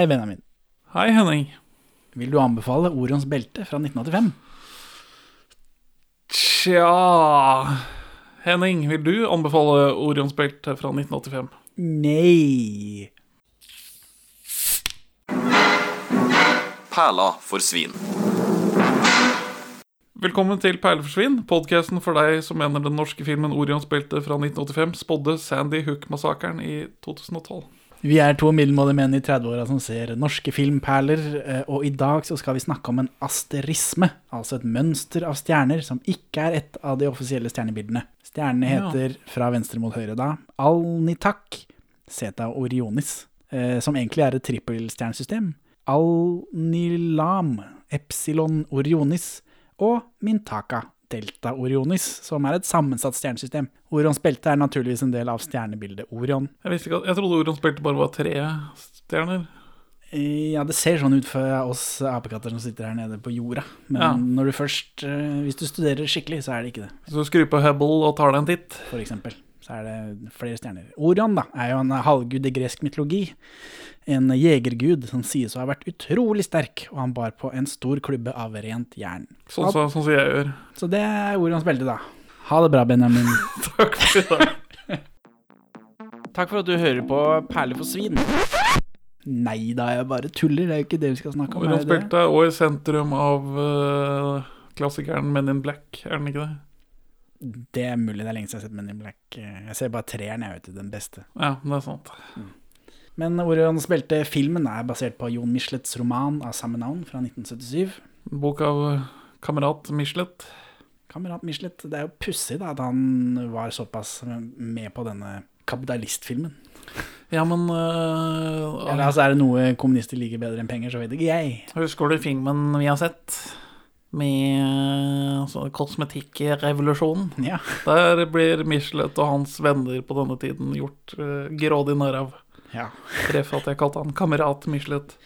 Hei, Benjamin. Hei, Henning. Vil du anbefale Orions belte fra 1985? Tja Henning, vil du anbefale Orions belte fra 1985? Nei. Perla for svin. Velkommen til Perleforsvinn, podkasten for deg som mener den norske filmen Orions belte fra 1985 spådde Sandy Hook-massakren i 2012. Vi er to middelmådige menn i 30-åra som ser norske filmperler, eh, og i dag så skal vi snakke om en asterisme, altså et mønster av stjerner som ikke er et av de offisielle stjernebildene. Stjernene Ja. heter fra venstre mot høyre da Alnitak, Zeta Orionis, eh, som egentlig er et trippelstjernesystem, Alnilam, Epsilon Orionis og Mintaka Delta Orionis, som er et sammensatt stjernesystem. Orions belte er naturligvis en del av stjernebildet Orion. Jeg visste ikke jeg trodde Orions belte bare var tre stjerner. Ja, det ser sånn ut for oss apekatter som sitter her nede på jorda. Men Ja. når du først eh, Hvis du studerer skikkelig, så er det ikke det, Så du skrur på Hubble og tar deg en titt for eksempel. Så er det flere stjerner. Orion da, er jo en halvgud i gresk mytologi. En jegergud som sies å ha vært utrolig sterk, og han bar på en stor klubbe av rent jern. Sånn som sånn så jeg gjør. Så det er ordet hans veldig, da. Ha det bra, Benjamin. Takk for i dag. Takk for at du hører på Perler for svin. Nei da, jeg bare tuller. Det er jo ikke det vi skal snakke om. det det? belte er også i sentrum av uh, klassikeren Men in Black, er den ikke det? Det er mulig det er lenge siden jeg har sett Men in Black. Jeg ser bare treeren, jeg vet du, den beste. Ja, det er sant. Men Orions belte-filmen er basert på Jon Michelets roman av samme navn fra 1977. Bok av eh, kamerat Michelet. Kamerat Michelet, det er jo pussig at han var såpass med på denne kapitalistfilmen. Ja, men uh, Eller altså er det noe kommunister liker bedre enn penger, så vet ikke jeg. Husker du filmen vi har sett? Med eh, altså, kosmetikkrevolusjonen. Ja, Der blir Michelet og hans venner på denne tiden gjort uh, grådig narr av. ja. Ref at jeg kalte han kamerat Michelet.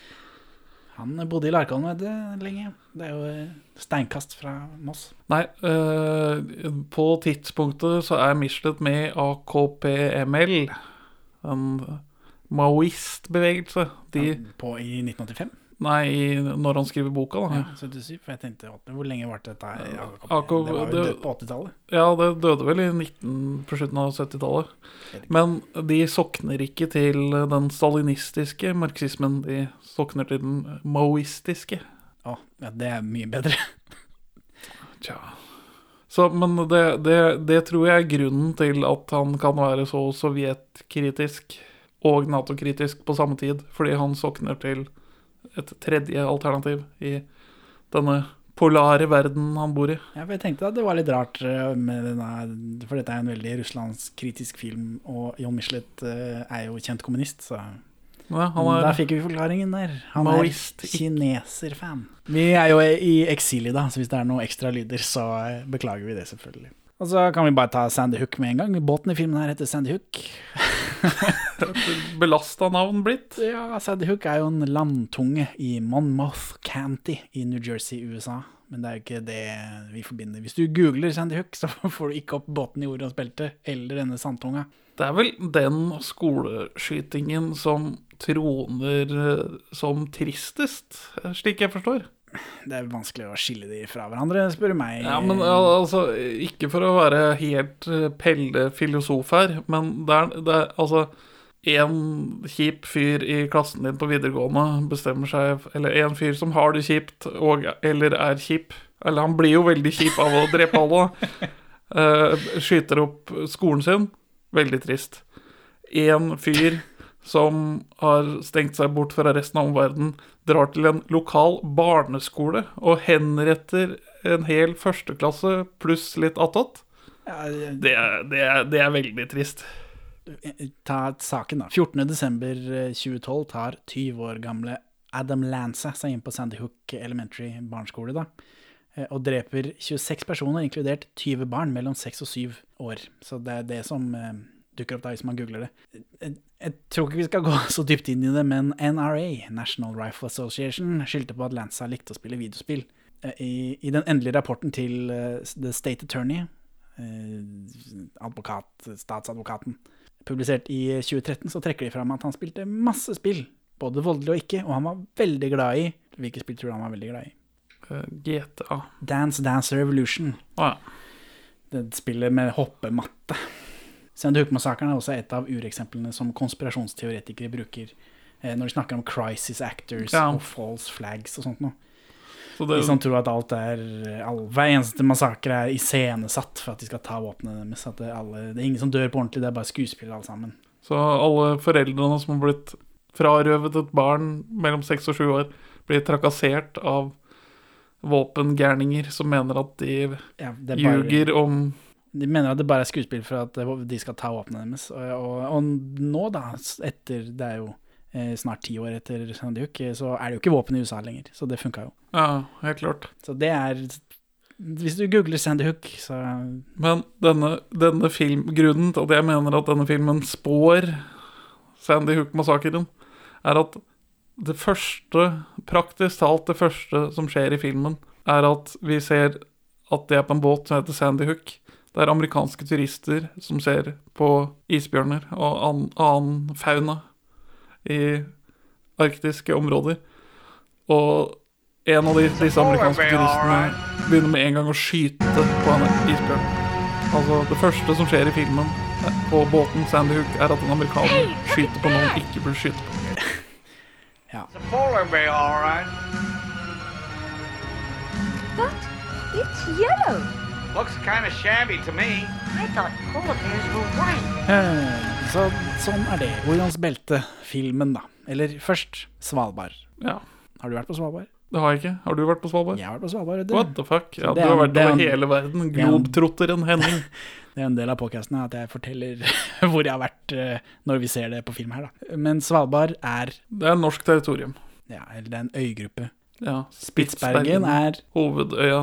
Han bodde i Larkollen vet du, lenge. Det er jo eh, steinkast fra Moss. Nei, eh, på tidspunktet så er Michelet med i AKPML, en maoistbevegelse. De På i 1985? Nei, når han skriver boka, da. Ja, 77. For jeg tenkte, hvor lenge varte dette her? AK det var jo død på 80-tallet. Ja, det døde vel i 19, på slutten av 70-tallet. Men de sokner ikke til den stalinistiske marxismen, de sokner til den maoistiske. Å, ja, det er mye bedre. Tja. Så, men det, det, det tror jeg er grunnen til at han kan være så sovjetkritisk og Nato-kritisk på samme tid, fordi han sokner til et tredje alternativ i denne polare verden han bor i. Ja, for jeg tenkte at det var litt rart eh, med denne For dette er en veldig russlandskritisk film, og Jon Michelet eh, er jo kjent kommunist, så Ja, er fikk vi forklaringen der. Han Maoist, er kineserfan. Vi er jo i eksil i dag, så hvis det er noen ekstra lyder, så eh, beklager vi det selvfølgelig. Og så kan vi bare ta Sandy Hook med en gang. Båten i filmen her heter Sandy Hook. belasta navn blitt. Ja, Sandy Hook er jo en landtunge i Monmouth County i New Jersey, USA. Men det er jo ikke det vi forbinder. Hvis du googler Sandy Hook, så får du ikke opp båten i Orions belte eller denne sandtunga. Det er vel den skoleskytingen som troner eh, som tristest, slik jeg forstår. Det er vanskelig å skille de fra hverandre, spør du meg. Ja, men altså, ikke for å være helt eh, Pelle filosof her, men det er, det er altså En kjip fyr i klassen din på videregående bestemmer seg Eller en fyr som har det kjipt, og eller er kjip Eller han blir jo veldig kjip av å drepe alle. Uh, skyter opp skolen sin. Veldig trist. En fyr som har stengt seg bort fra resten av omverdenen, drar til en lokal barneskole og henretter en hel førsteklasse pluss litt attåt. Det, det, det er veldig trist. Ta saken, da. 14.12.2012 tar 20 år gamle Adam Lanza seg inn på Sandy Hook Elementary barneskole, da. eh, Og dreper 26 personer, inkludert 20 barn mellom 6 og 7 år. Så det er det som eh, dukker opp da hvis man googler det. Jeg, tror ikke vi skal gå så dypt inn i det, men NRA, National Rifle Association, skyldte på at Lanza likte å spille videospill. Eh, I, I den endelige rapporten til eh, The State Attorney, eh, advokat, statsadvokaten, publisert i 2013, så trekker de fram at han spilte masse spill både voldelig og ikke, og han var veldig glad i Hvilket spill tror du han var veldig glad i? Eh, GTA. Dance Dance Revolution. Å ja. Det spillet med hoppematte. Sandy Hook-massakren er også et av ureksemplene som konspirasjonsteoretikere bruker eh, når de snakker om crisis actors Ja. og false flags og sånt noe. Så det, De som tror at alt er all, Hver eneste massakre er iscenesatt for at de skal ta våpnene deres. Det, alle, det er ingen som dør på ordentlig, det er bare skuespill alle sammen. så alle foreldrene som har blitt frarøvet et barn mellom seks og sju år, blir trakassert av våpengærninger som mener at de Ja, bare, ljuger om de mener at det bare er skuespill for at eh, de skal ta våpnene deres. Og, og, og nå, da, etter Det er jo snart ti år etter Sandy Hook, eh, så er det jo ikke våpen i USA lenger. Så det funka jo. Ja, helt klart. Så det er Hvis du googler Sandy Hook, så Men denne, denne film, grunnen til at jeg mener at denne filmen spår Sandy Hook-massakren, er at det første, praktisk talt det første som skjer i filmen, er at vi ser at det er på en båt som heter Sandy Hook. Det er amerikanske turister som ser på isbjørner og annen fauna i arktiske områder. Og en av de, disse amerikanske turistene begynner med en gang å skyte på en isbjørn. Altså, det første som skjer i filmen på båten Sandy Hook, er at en amerikaner skyter på noen ikke burde skyte på. It's a polar bear, all. But it's yellow. Looks kind of shabby to me. I thought polar bears were white. eh, Så sånn er det. Orions belte-filmen, da. Eller først Svalbard. Ja, Har du vært på Svalbard? det har jeg ikke. Har du vært på Svalbard? Jeg har vært på Svalbard. du. What the fuck? Ja, du har vært er over en- hele verden. er Globetrotteren Henning. Det er en del av podkasten at jeg forteller hvor jeg har vært eh, når vi ser det på film her, da. Men Svalbard er Det er norsk territorium. Ja, eller det er en øygruppe. Ja, Spitsbergen er Hovedøya,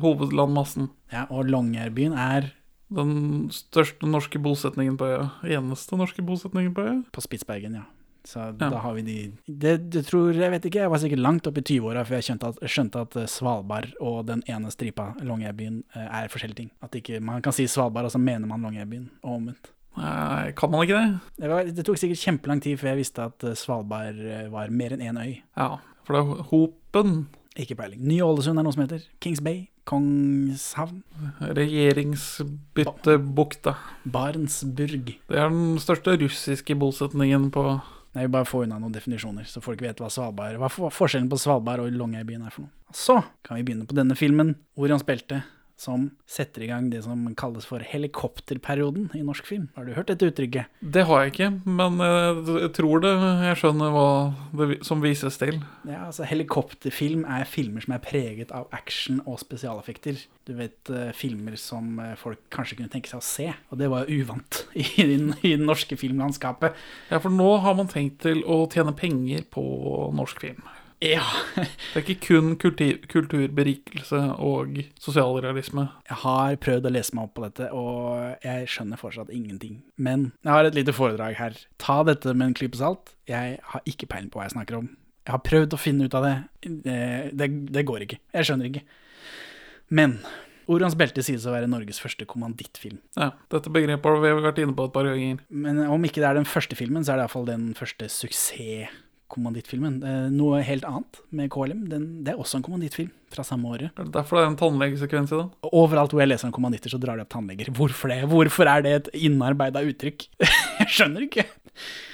hovedlandmassen. Ja, og Longyearbyen er Den største norske bosetningen på øya. Eneste norske bosetningen på øya. på Spitsbergen, ja. Så Ja. da har vi de det, det tror Jeg vet ikke, jeg var sikkert langt opp i 20-åra før jeg skjønte at, skjønte at eh, Svalbard og den ene stripa, Longyearbyen, eh, er forskjellige ting. At ikke, man kan si Svalbard, og så mener man Longyearbyen, og omvendt. Nei, kan man ikke det? Det, var, det tok sikkert kjempelang tid før jeg visste at eh, Svalbard var mer enn én øy. Ja, for det er Hopen. Ikke peiling. Ny-Ålesund er noe som heter Kings Bay, Kongshavn, Regjeringsbyttebukta. Barentsburg. Det er den største russiske bosetningen på Nei, bare få unna noen definisjoner, så folk vet hva Svalbard Hva er forskjellen på Svalbard og Longyearbyen er for noe. Så kan vi begynne på denne filmen, Orions belte, som setter i gang det som kalles for helikopterperioden i norsk film. Har du hørt dette uttrykket? Det har jeg ikke, men jeg, jeg tror det Jeg skjønner hva det som vises til. Ja, altså Helikopterfilm er filmer som er preget av action og spesialeffekter. Du vet, eh, filmer som eh, folk kanskje kunne tenke seg å se, og det var jo uvant i, den- i det norske filmlandskapet. Ja, for nå har man tenkt til å tjene penger på norsk film. Ja, Det er ikke kun kultur, kulturberikelse og sosialrealisme. Jeg har prøvd å lese meg opp på dette, og jeg skjønner fortsatt ingenting. Men jeg har et lite foredrag her. Ta dette med en klype salt. Jeg har ikke peiling på hva jeg snakker om. Jeg har prøvd å finne ut av det. Det, det, det går ikke. Jeg skjønner ikke. Men Orions belte sies å være Norges første kommandittfilm. Ja, Dette begrepet har vi vært inne på et par ganger. Men om ikke det er den første filmen, så er det iallfall den første suksess-kommandittfilmen. Eh, Noe helt annet med KLM. Den, det er også en kommandittfilm fra samme året. Er det derfor det er en tannlegesekvens i den? Overalt hvor jeg leser om kommanditter, så drar de opp tannleger. Hvorfor det? Hvorfor er det et innarbeida uttrykk? jeg skjønner ikke.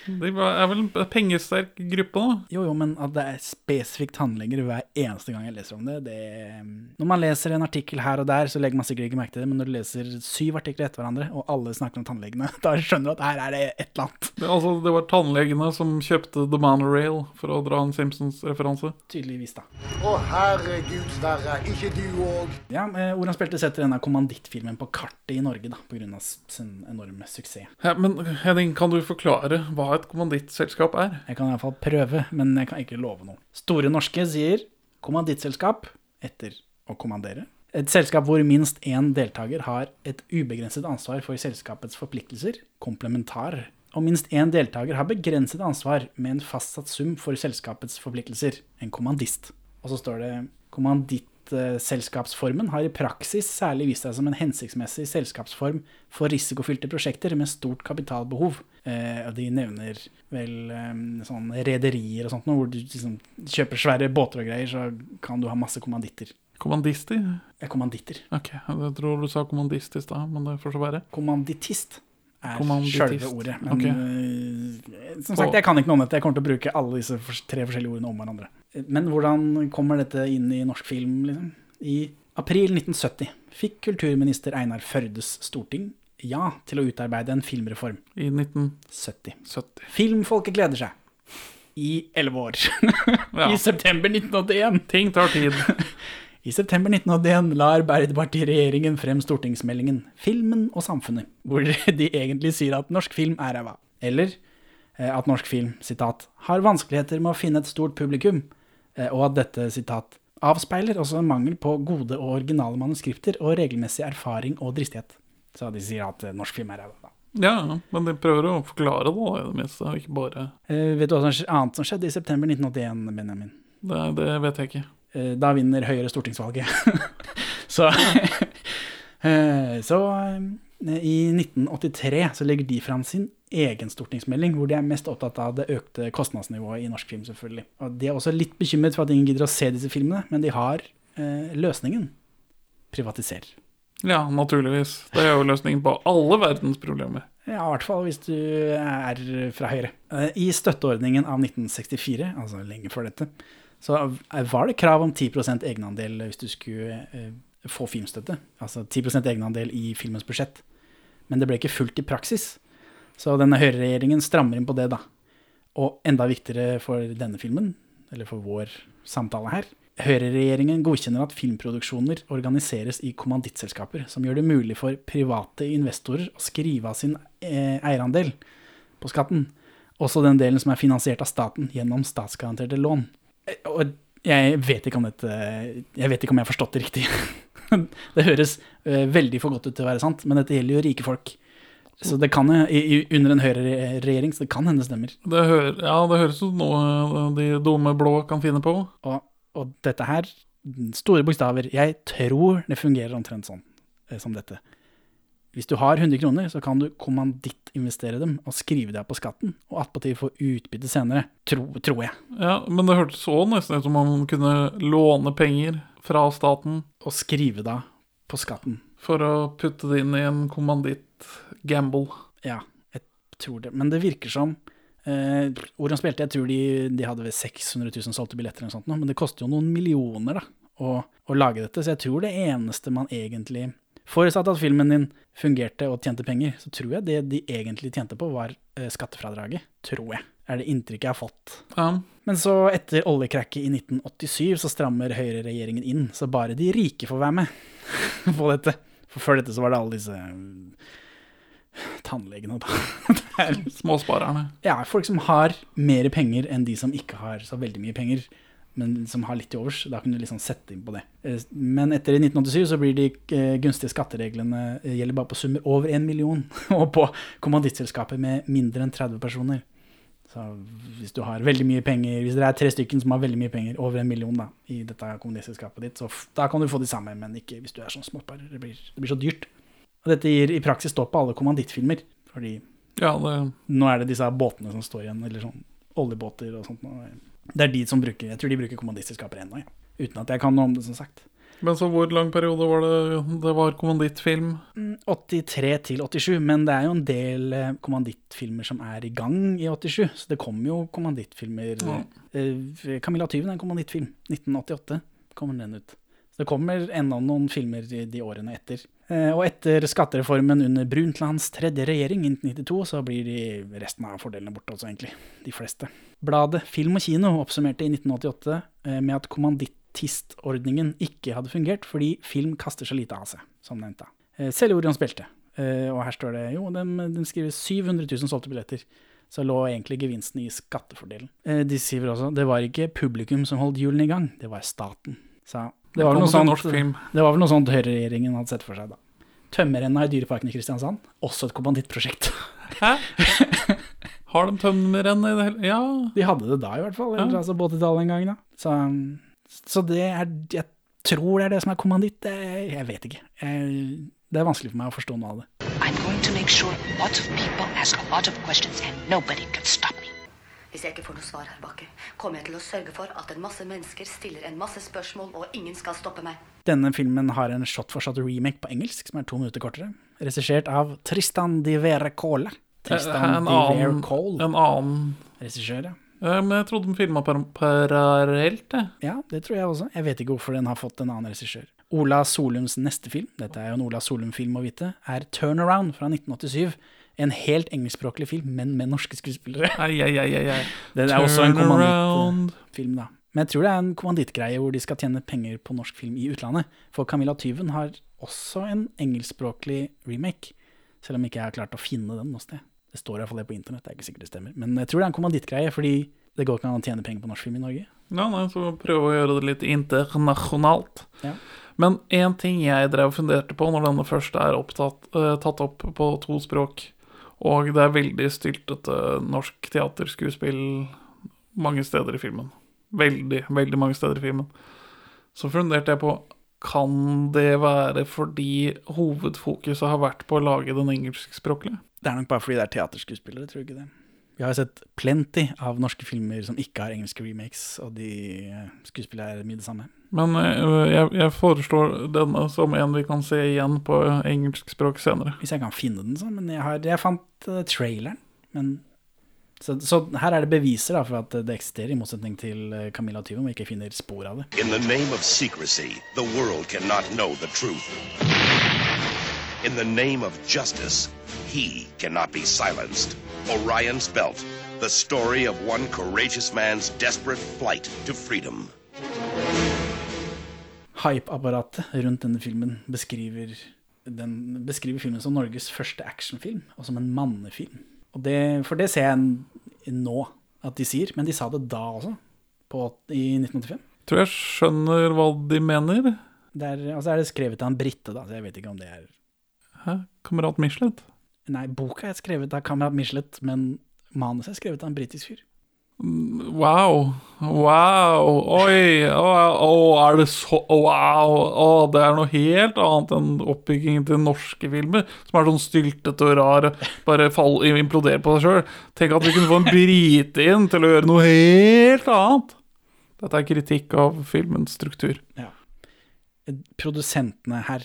Det er vel en pengesterk gruppe, da? Jo, jo, men at det er spesifikt tannleger hver eneste gang jeg leser om det, det Når man leser en artikkel her og der, så legger man sikkert ikke merke til det, men når du leser syv artikler etter hverandre, og alle snakker om tannlegene, da skjønner du at her er det et eller annet. Det, altså, det var tannlegene som kjøpte The Monorail, for å dra en Simpsons-referanse. Tydeligvis, da. Å, herregud, Sverre. Ikke du òg? Ja, hvor han spilte setter denne kommandittfilmen på kartet i Norge, da, av sin enorme suksess. Ja, men Henning, kan du forklare hva et kommandittselskap er? Jeg kan iallfall prøve, men jeg kan ikke love noe. Store Norske sier kommandittselskap etter å kommandere. Et selskap hvor minst én deltaker har et ubegrenset ansvar for selskapets forpliktelser, komplementar. Og minst én deltaker har begrenset ansvar med en fastsatt sum for selskapets forpliktelser, en kommandist. Og så står det kommanditselskapsformen har i praksis særlig vist seg som en hensiktsmessig selskapsform for risikofylte prosjekter med stort kapitalbehov. Eh, og de nevner vel eh, sånn rederier og sånt, noe, hvor du liksom kjøper svære båter og greier, så kan du ha masse kommanditter. Kommandister? Ja, kommanditter. Ok, jeg tror du sa kommandist i stad, men det får så være. Kommandittist er sjølve ordet. Men okay. eh, som sagt, jeg kan ikke noe om dette. Jeg kommer til å bruke alle disse tre forskjellige ordene om hverandre. Men hvordan kommer dette inn i norsk film, liksom? I april 1970 fikk kulturminister Einar Førdes storting ja til å utarbeide en filmreform. I 1970. 70. Filmfolket gleder seg. I elleve år. I september 1981. Ting tar tid. I september 1981 la Arbeiderpartiet regjeringen frem stortingsmeldingen 'Filmen og samfunnet', hvor de egentlig sier at norsk film er ræva. Eller eh, at norsk film, sitat, 'har vanskeligheter med å finne et stort publikum', eh, og at dette, sitat, 'avspeiler også en mangel på gode og originale manuskripter og regelmessig erfaring og dristighet'. Så de sier at eh, norsk film er ræva. Ja, men de prøver å forklare det, i det meste. og Ikke bare Eh, vet du hva annet som skjedde i september 1981, Benjamin? Det, det vet jeg ikke. Eh, Da vinner Høyre stortingsvalget. så eh, så eh, i 1983 så legger de fram sin egen stortingsmelding, hvor de er mest opptatt av det økte kostnadsnivået i norsk film, selvfølgelig. Og de er også litt bekymret for at ingen gidder å se disse filmene, men de har eh, løsningen. Privatiser. Ja, naturligvis. Det er jo løsningen på alle verdens problemer. Ja, i hvert fall hvis du er fra Høyre. I støtteordningen av 1964, altså lenge før dette, så var det krav om 10% egenandel hvis du skulle eh, få filmstøtte. Altså 10% egenandel i filmens budsjett. Men det ble ikke fulgt i praksis. Så denne høyreregjeringen strammer inn på det, da. Og enda viktigere for denne filmen, eller for vår samtale her, Høyreregjeringen godkjenner at filmproduksjoner organiseres i kommandittselskaper, som gjør det mulig for private investorer å skrive av sin eh, eierandel på skatten, også den delen som er finansiert av staten gjennom statsgaranterte lån. Eh, Og jeg vet ikke om dette Jeg vet ikke om jeg har forstått det riktig. det høres eh, veldig for godt ut til å være sant, men dette gjelder jo rike folk. Så det kan i, i, under en høyreregjering, så det kan hende stemmer. Det, hører, ja, det høres ut noe de dumme blå kan finne på. Og, og dette her, store bokstaver, jeg tror det fungerer omtrent sånn eh, som dette. Hvis du har 100 kroner, så kan du kommandittinvestere dem og skrive deg på skatten, og attpåtil få utbytte senere. Tro, tror jeg. Ja, Men det hørtes så nesten ut som om man kunne låne penger fra staten Og skrive deg på skatten. for å putte det inn i en kommanditt-gamble. Ja, jeg tror det. Men det virker som eh, Orion spilte, jeg tror de, de hadde ved 600 000 solgte billetter eller noe sånt, men det koster jo noen millioner da, å, å lage dette. Så jeg tror det eneste man egentlig Forutsatt at filmen din fungerte og tjente penger, så tror jeg det de egentlig tjente på, var eh, skattefradraget. Tror jeg. Er det inntrykket jeg har fått. Ja, Men så, etter oljekrakket i 1987, så strammer høyreregjeringen inn, så bare de rike får være med på dette. For før dette så var det alle disse eh, tannlegene, da. Er småsparerne. ja, folk som har mer penger enn de som ikke har så veldig mye penger, men som har litt til overs. Da kunne du liksom sette inn på det. Eh, Men etter 1987 så blir de eh, gunstige skattereglene eh, gjelder bare på summer over en million, og på kommandittselskaper med mindre enn 30 personer. Så hvis du har veldig mye penger, hvis dere er tre stykker som har veldig mye penger, over en million da, i dette kommunistselskapet ditt, så da kan du få de samme, men ikke hvis du er sånn småpar. Det det blir så dyrt. Og dette gir i praksis stopp på alle kommandittfilmer, fordi Ja, det, nå er det disse båtene som står igjen, eller sånn oljebåter og sånt. nå. Det er de som bruker, jeg tror de bruker kommandittselskaper ennå, ja. uten at jeg kan noe om det, som sagt. Men så hvor lang periode var det det var kommandittfilm? Mm, 83 til 87, men det er jo en del eh, kommandittfilmer som er i gang i 87, så det kommer jo kommandittfilmer. Ja. Eh, Camilla Tyven er en kommandittfilm, 1988 kommer den ut. Så det kommer enda noen filmer i de årene etter. Eh, Og etter skattereformen under Brundtlands tredje regjering i 1992, så blir de resten av fordelene borte også, egentlig. De fleste. Bladet Film og Kino oppsummerte i 1988 eh, med at kommandittistordningen ikke hadde fungert fordi film kaster så lite av seg, som nevnt da. Eh, Selv Orions spilte. Eh, Og her står det jo, de, de skriver 700 000 solgte billetter. Så lå egentlig gevinsten i skattefordelen. De skriver også det var ikke publikum som holdt hjulene i gang, det var staten. Så det var, til sånt, det var vel noe sånt høyreregjeringen hadde sett for seg, da. Tømmerrenna i Dyreparken i Kristiansand, også et kommandittprosjekt. Hæ? Har de tømmerrenn i det hele Ja. De hadde det da, i hvert fall. Eller Ja. altså på 80-tallet en gang, da. Så, så det er Jeg tror det er det som er kommanditt. Jeg, jeg vet ikke. Jeg, det er vanskelig for meg å forstå noe av det. I'm going to make sure lots of people ask a lot of questions and nobody can stop me. Hvis jeg ikke får noe svar her, Bakke, kommer jeg til å sørge for at en masse mennesker stiller en masse spørsmål, og ingen skal stoppe meg. Denne filmen har en shot for shot remake på engelsk, som er to minutter kortere. Regissert av Tristan di Vere Cole. Tristan en annen, Cole, en annen regissør, ja. Eh, Men jeg trodde den filma parallelt, jeg. Ja, det tror jeg også. Jeg vet ikke hvorfor den har fått en annen regissør. Ola Solums neste film, dette er jo en Ola Solum-film å vite, er Turnaround fra 1987. En helt engelskspråklig film, men med norske skuespillere. Ai, ai, ai, ai. Det er også en kommandittfilm, da. Men jeg tror det er en kommandittgreie hvor de skal tjene penger på norsk film i utlandet. For Camilla Tyven har også en engelskspråklig remake, selv om ikke jeg har klart å finne den noe sted. Det står iallfall det på internett, det er ikke sikkert det stemmer. Men jeg tror det er en kommandittgreie, fordi det går ikke an å tjene penger på norsk film i Norge. Ja, nei, så prøve å gjøre det litt internasjonalt. Ja. Men én ting jeg drev og funderte på når denne først er opptatt, uh, tatt opp på to språk, og det er veldig styltete norsk teaterskuespill mange steder i filmen. Veldig, veldig mange steder i filmen. Så funderte jeg på kan det være fordi hovedfokuset har vært på å lage den engelskspråklige? Det er nok bare fordi det er teaterskuespillere, tror du ikke det? Vi har jo sett plenty av norske filmer som ikke har engelske remakes, og de skuespillerne skuespillere er mye det samme. Men eh, jeg, jeg foreslår denne som en vi kan se igjen på engelsk språk senere. Hvis jeg kan finne den, så. Men jeg, har, jeg fant eh, traileren. Men, så, så her er det beviser da, for at det eksisterer, i motsetning til eh, Camilla Tyven, hvor jeg ikke finner spor av det. In the name of secrecy, the world cannot know the truth. In the name of justice, he cannot be silenced. Orion's Belt, the story of one courageous man's desperate flight to freedom. Hype-apparatet rundt denne filmen beskriver, den, beskriver filmen som Norges første actionfilm, og som en mannefilm. Og det, for det ser jeg nå at de sier, men de sa det da også, på, i 1985. Tror jeg skjønner hva de mener. Det er, og er det skrevet av en brite, da, så jeg vet ikke om det er Hæ? Kamerat Michelet? Nei, boka er skrevet av Kamerat Michelet, men manuset er skrevet av en britisk fyr. Wow. Wow. Oi. Å, oh, er det så Wow. Å, det er noe helt annet enn oppbyggingen til norske filmer, som er sånn styltete og rar, bare fall, imploderer på seg sjøl. Tenk at vi kunne få en brite inn til å gjøre noe helt annet. Dette er kritikk av filmens struktur. Ja. Produsentene her,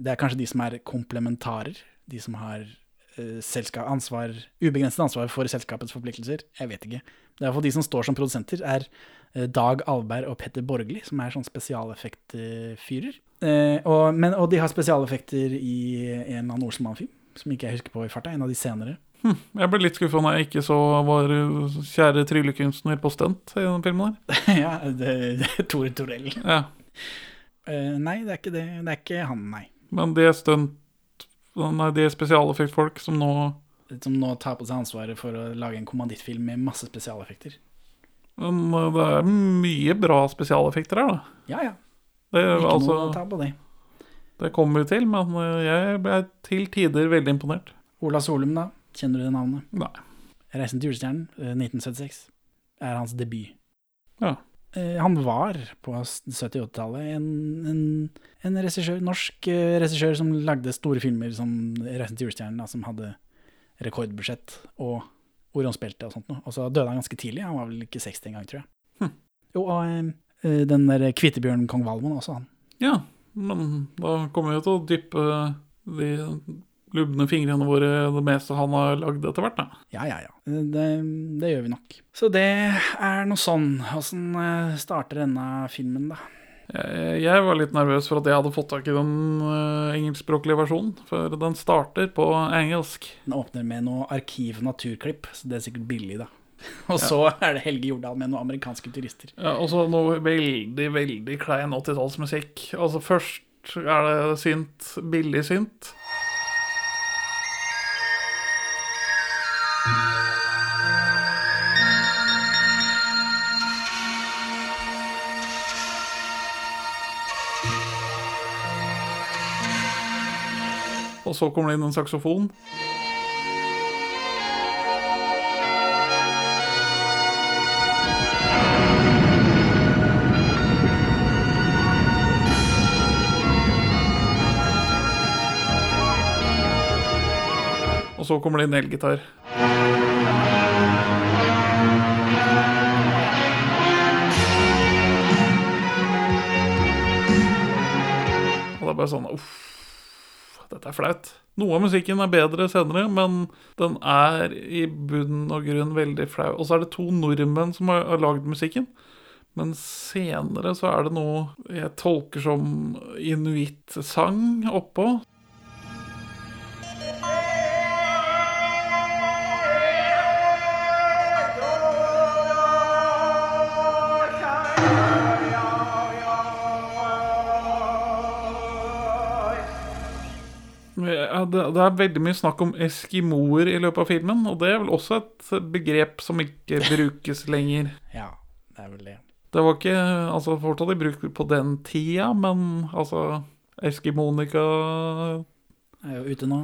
det er kanskje de som er komplementarer, de som har eh, selskap, ansvar, ubegrenset ansvar for selskapets forpliktelser. Jeg vet ikke. Det er iallfall de som står som produsenter, er eh, Dag Alberg og Petter Borgli, som er sånn spesialeffektfyrer. Eh, og, men- og de har spesialeffekter i en av annen Olsenmann-film, som ikke jeg husker på i farta, en av de senere. Jeg ble litt skuffa når jeg ikke så vår kjære tryllekunstner på stunt i den filmen der. ja, det, det Tore Torell. Ja. Eh, nei, det er ikke det. Det er ikke han, nei. Men det er stunt Nei, det er spesialeffektfolk som nå Som nå tar på seg ansvaret for å lage en kommandittfilm med masse spesialeffekter. Men uh, det er mye bra spesialeffekter her, da. Ja, ja. Det, er Ikke altså, noe å ta på det. det kommer vi til, men uh, jeg ble til tider veldig imponert. Ola Solum, da. Kjenner du det navnet? Nei. 'Reisen til julestjernen', eh, 1976, er hans debut. Ja. Eh, Han var på 70-80-tallet en, en, en regissør, norsk eh, regissør som lagde store filmer som 'Reisen til julestjernen', som hadde rekordbudsjett og Orionsbeltet og sånt noe. Og så døde han ganske tidlig, han var vel ikke 60 engang, tror jeg. Jo, og eh, den der Kvitebjørn kong Valmon også, han. Ja, men da kommer vi til å dyppe de lubne fingrene våre det meste han har lagd etter hvert, da. Ja, ja, ja. Det, det gjør vi nok. Så det er noe sånn. Åssen eh, starter denne filmen, da? Jeg, jeg var litt nervøs for at jeg hadde fått tak i den engelskspråklige versjonen, for den starter på engelsk. Den åpner med noe arkiv- naturklipp, så det er sikkert billig, da. Og så er det Helge Jordal med noen amerikanske turister. Ja, og så noe veldig, veldig klein 80-tallsmusikk. Altså først er det synt, billig synt. Og så kommer det inn en saksofon. Og så kommer det inn elgitar. Det bare sånn uff, dette er flaut. Noe av musikken er bedre senere, men den er i bunn og grunn veldig flau. Og så er det to nordmenn som har, har lagd musikken. Men senere så er det noe jeg tolker som inuittsang oppå. Ja, det, det er veldig mye snakk om eskimoer i løpet av filmen, og det er vel også et begrep som ikke brukes lenger. Ja, det er vel det. Det var ikke altså fortsatt i bruk på den tida, men altså Eskimonika Er jo ute nå.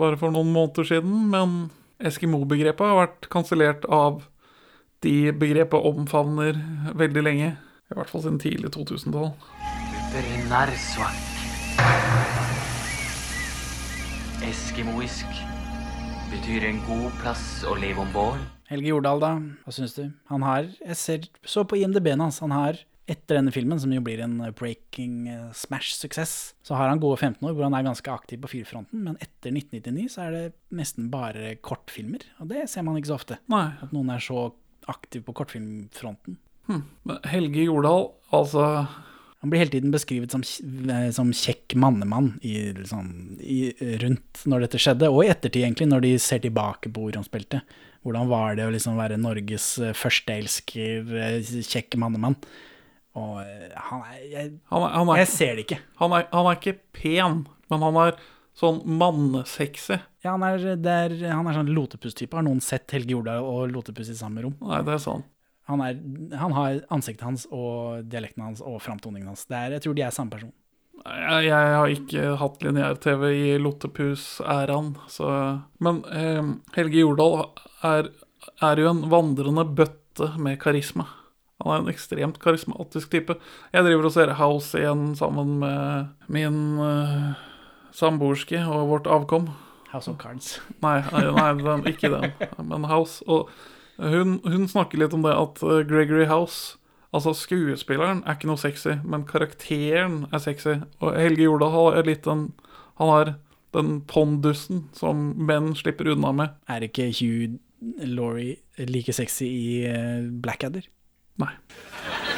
bare for noen måneder siden. Men Eskimo-begrepet har vært kansellert av de begrepet omfavner veldig lenge. I hvert fall siden tidlig 2000-tall. Eskimoisk betyr en god plass å leve om våren. Helge Jordal, da? Hva syns du? Han har Jeg ser så på IMDb-en hans. Han har, etter denne filmen, som jo blir en breaking eh, smash-suksess, så har han gode 15 år hvor han er ganske aktiv på fyrfronten, men etter 1999 så er det nesten bare kortfilmer, og det ser man ikke så ofte. Nei. At noen er så aktiv på kortfilmfronten. Hm. Men Helge Jordal, altså Han blir hele tiden beskrevet som, eh, som kjekk mannemann i, liksom, i, rundt når dette skjedde, og i ettertid, egentlig, når de ser tilbake på spilte. Hvordan var det å liksom være Norges eh, førsteelsker, eh, kjekk mannemann? Og han er Jeg, han er, han er, jeg ser det ikke. Han er, han er ikke pen, men han er sånn mannesexy. Ja, han er, det er, han er sånn lotepus-type. Har noen sett Helge Jordal og lotepus i samme rom? Nei, det er sånn. Han, er, han har ansiktet hans og dialekten hans og framtoningen hans. Det er, jeg tror de er samme person. Jeg, jeg har ikke hatt lineær-TV i Lottepus-æraen, så Men eh, Helge Jordal er, er jo en vandrende bøtte med karisma. Han er en ekstremt karismatisk type. Jeg driver og ser House igjen sammen med min eh, samboerske og vårt avkom. House of Cards. Nei, nei, nei den, ikke den, men House. Og hun, hun snakker litt om det at uh, Gregory House Altså, skuespilleren er ikke noe sexy, men karakteren er sexy. Og Helge Jordal har litt den Han har den pondusen som menn slipper unna med. Er ikke Hugh Laurie like sexy i uh, Blackadder? Nei.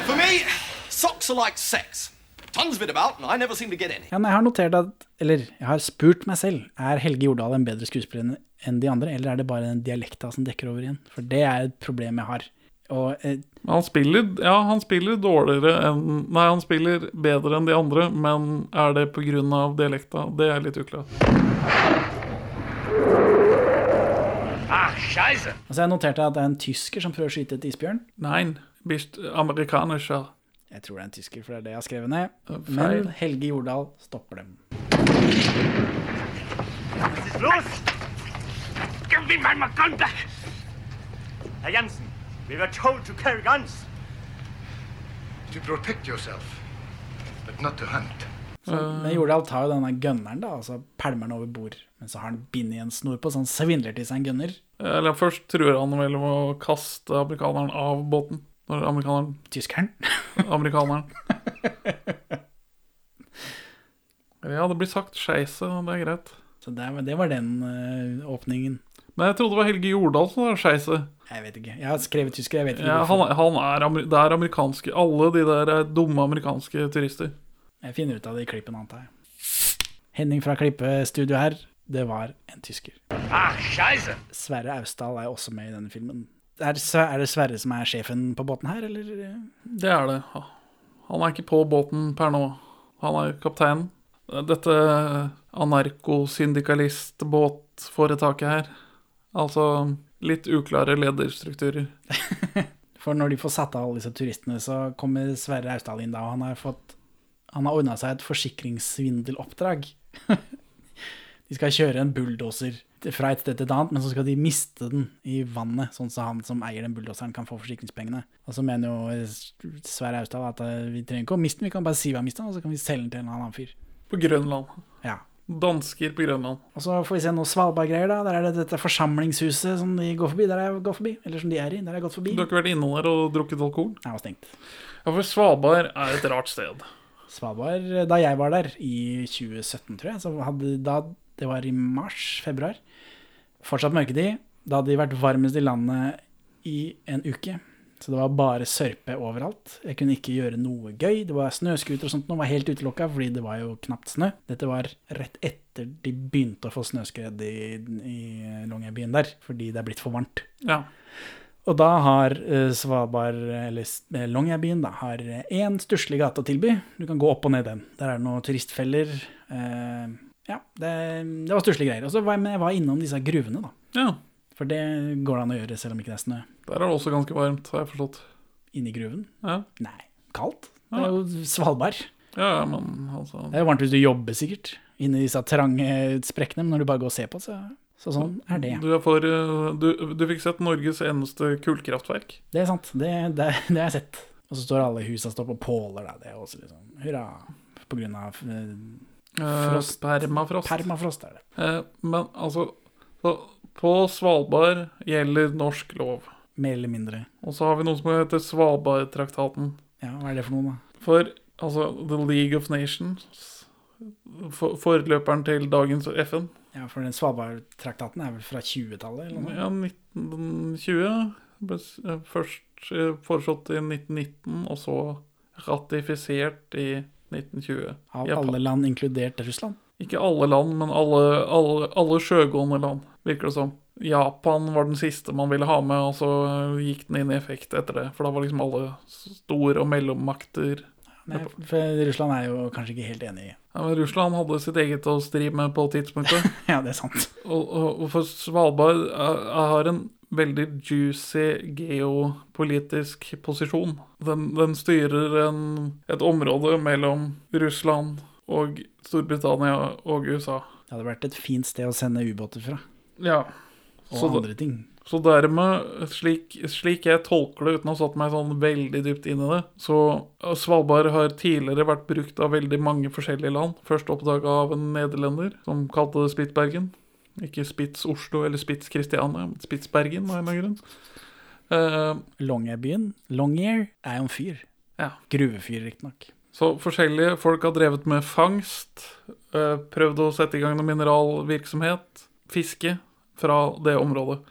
For meg, socks are like sex. Tons of it about, and I never seem to get any. Ja, jeg har notert at Eller jeg har spurt meg selv Er Helge Jordal en bedre skuespiller enn- enn de andre, eller er det bare den dialekta som dekker over igjen? For det er et problem jeg har. Og eh, Han spiller, ja, han spiller dårligere enn Nei, han spiller bedre enn de andre, men er det pga. dialekta? Det er litt uklart. Ah, altså jeg noterte at det er en tysker som prøver å skyte et isbjørn. Nei, bist amerikanischer. Jeg tror det er en tysker, for det er det jeg har skrevet ned. feil. Men Helge Jordal stopper dem. Er los? Give me my gun back. Herr Jensen, we were told to carry guns. To protect yourself, but not to hunt. Så, men Jordal tar jo denne gunneren, da, og så pælmer han over bord. Men så har han bind i en snor på, så han svindler til seg en gunner. Eller først truer han vel med å kaste amerikaneren av båten. Når amerikaneren Tyskeren? Amerikaneren. Ja, det blir sagt skeise, det er greit. Så det, det var den uh, åpningen. Men jeg trodde det var Helge Jordal som var skeise. Jeg vet ikke. Jeg har skrevet tysker, jeg vet ikke Ja, han, han er, det er amerikanske Alle de der er dumme amerikanske turister. Jeg finner ut av det i klippen, antar jeg. Henning fra Klippestudio her, det var en tysker. Ah, scheiße. Sverre Austdal er også med i denne filmen. Er, er det Sverre som er sjefen på båten her, eller? Det er det. Han er ikke på båten per nå. Han er kapteinen. Dette anarkosyndikalistbåtforetaket her. Altså litt uklare lederstrukturer. For når de får satt av alle disse turistene, så kommer Sverre Austdal inn da, og han har fått Han har ordna seg et forsikringssvindeloppdrag. de skal kjøre en bulldoser fra et sted til et annet, men så skal de miste den i vannet, sånn så han som eier den bulldoseren, kan få forsikringspengene. Og så mener jo Sverre Austdal at eh, vi trenger ikke å miste den, vi kan bare si vi har mistet den, og så kan vi selge den til en annen fyr. På Grønland. Ja. Dansker på Grønland. Og så får vi se noe Svalbard-greier, da. Der er det dette forsamlingshuset som de går forbi. Der er jeg går forbi. Eller som de er i. Der er jeg gått forbi. Du har ikke vært innom der og drukket alkohol? Det var stengt. Ja, for Svalbard er et rart sted. Svalbard, da jeg var der i 2017, tror jeg, så hadde da Det var i mars-februar. Fortsatt mørketid. Da hadde de vært varmest i landet i en uke. Så det var bare sørpe overalt. Jeg kunne ikke gjøre noe gøy. Det var snøscooter og sånt noe var helt utelukka, fordi det var jo knapt snø. Dette var rett etter de begynte å få snøskred i, i Longyearbyen der, fordi det er blitt for varmt. Ja. Og da har eh, Svalbard, eller eh, Longyearbyen, da, har én stusslig gate å tilby. Du kan gå opp og ned den. Der er det noen turistfeller. Eh, ja, det, det var stusslige greier. Og så var jeg, med, jeg var innom disse gruvene, da. ja. For det går det an å gjøre selv om ikke det er snø. Der er det også ganske varmt, har jeg forstått. Inni gruven? Ja, Nei, kaldt. Det er jo Svalbard. ja men altså Det er jo varmt hvis du jobber, sikkert. Inni disse trange sprekkene. Men når du bare går og ser på, så, så sånn er det. Du, er for, eh, du, du fikk sett Norges eneste kullkraftverk. Det er sant. Det, det, det har jeg sett. Og så står alle husa står på påler, da. Det er også liksom hurra. På grunn av frost. Eh, Frost. Permafrost. permafrost, er det. Eh, men altså så, På Svalbard gjelder norsk lov. Mer eller mindre. Og så har vi noe som heter Svalbardtraktaten. Ja, hva er det for noe, da? For altså The League of Nations, for, forløperen til dagens FN, Ja, for den Svalbardtraktaten er vel fra 20-tallet, eller noe? ja, 1920 ble eh, først eh, foreslått i 1919, og så ratifisert i 1920. Av Japan- alle land, inkludert Russland? Ikke alle land, men alle, alle, alle sjøgående land, virker det som. Japan var den siste man ville ha med, og så gikk den inn i effekt etter det. For da var liksom alle store og mellommakter Nei, for Russland er jo kanskje ikke helt enig i ja, men Russland hadde sitt eget å stri med på tidspunktet. Ja, det er sant. og, og, og for Svalbard jeg er- har en veldig juicy geopolitisk posisjon. Den, den styrer en, et område mellom Russland og Storbritannia og USA. Det hadde vært et fint sted å sende ubåter fra. Ja. Og Så, da- andre ting. så dermed, slik, slik jeg tolker det uten å ha satt meg sånn veldig dypt inn i det, så uh, Svalbard har tidligere vært brukt av veldig mange forskjellige land. Først oppdaga av en nederlender som kalte det Spitsbergen. Ikke Spitz Oslo eller Spitz Christiania, men Spitsbergen av en eller annen grunn. Uh, Longyearbyen, Longyear, er jo en fyr. Ja. Gruvefyr, riktignok. Så forskjellige folk har drevet med fangst, eh, prøvd å sette i gang noe mineralvirksomhet, fiske fra det området.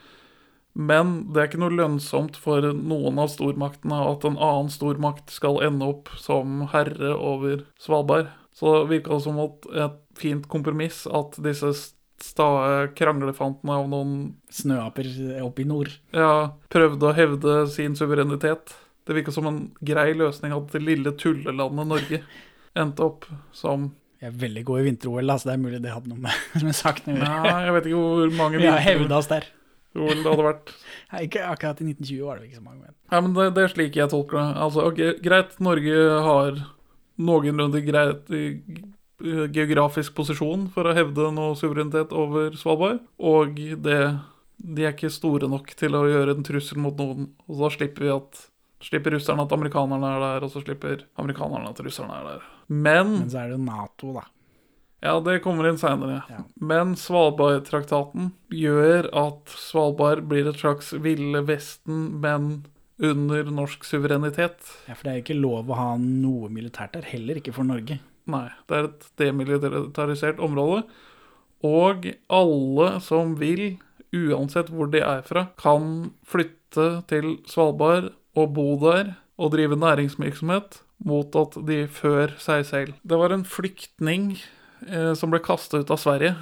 Men det er ikke noe lønnsomt for noen av stormaktene at en annen stormakt skal ende opp som herre over Svalbard. Så det virka som et fint kompromiss at disse stae kranglefantene av noen Snøaper oppe i nord. ja, prøvde å hevde sin suverenitet. Det virka som en grei løsning at det lille tullelandet Norge endte opp som Jeg er veldig god i vinter-OL, så det er mulig det hadde noe med, med saken å gjøre. Jeg vet ikke hvor mange Vi har hevda oss der. OL det hadde vært. Nei, ikke akkurat i 1920 var det ikke så mange. Men. Ja, men det, det er slik jeg tolker det. Altså, okay, greit, Norge har noenlunde greit eh, geografisk posisjon for å hevde noe suverenitet over Svalbard, og det, de er ikke store nok til å gjøre en trussel mot noen, og da slipper vi at Slipper russerne at amerikanerne er der, og så slipper amerikanerne at russerne er der. Men Men så er det jo Nato, da. Ja, det kommer inn seinere. Ja. Men Svalbardtraktaten gjør at Svalbard blir et slags Ville Vesten, men under norsk suverenitet. Ja, For det er jo ikke lov å ha noe militært der, heller ikke for Norge. Nei, det er et demilitarisert område. Og alle som vil, uansett hvor de er fra, kan flytte til Svalbard og bo der og drive næringsvirksomhet mot at de før seg selv. Det var en flyktning eh, som ble kasta ut av Sverige,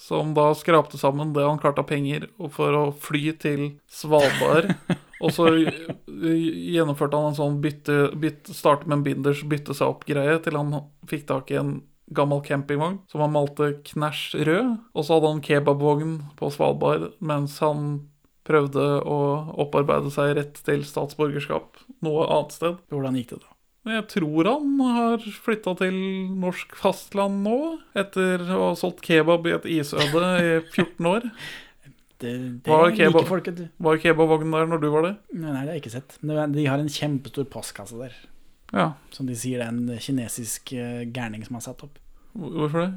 som da skrapte sammen det han klarte av penger for å fly til Svalbard. og så eh, gjennomførte han en sånn bytte, bytte starte med en binders bytte seg opp-greie til han fikk tak i en gammel campingvogn som han malte knæsj rød. Og så hadde han kebabvogn på Svalbard mens han prøvde å opparbeide seg rett til statsborgerskap noe annet sted. Hvordan gikk det da? Jeg tror han har flytta til norsk fastland nå, etter å ha solgt kebab i et isøde i 14 år. Det, det Var liker kebab- folk, du. Var kebabvognen der når du var det? Nei, nei, det har jeg ikke sett. De har en kjempestor postkasse der. Ja. Som de sier det er en kinesisk eh, gærning som har satt opp. Hvorfor det?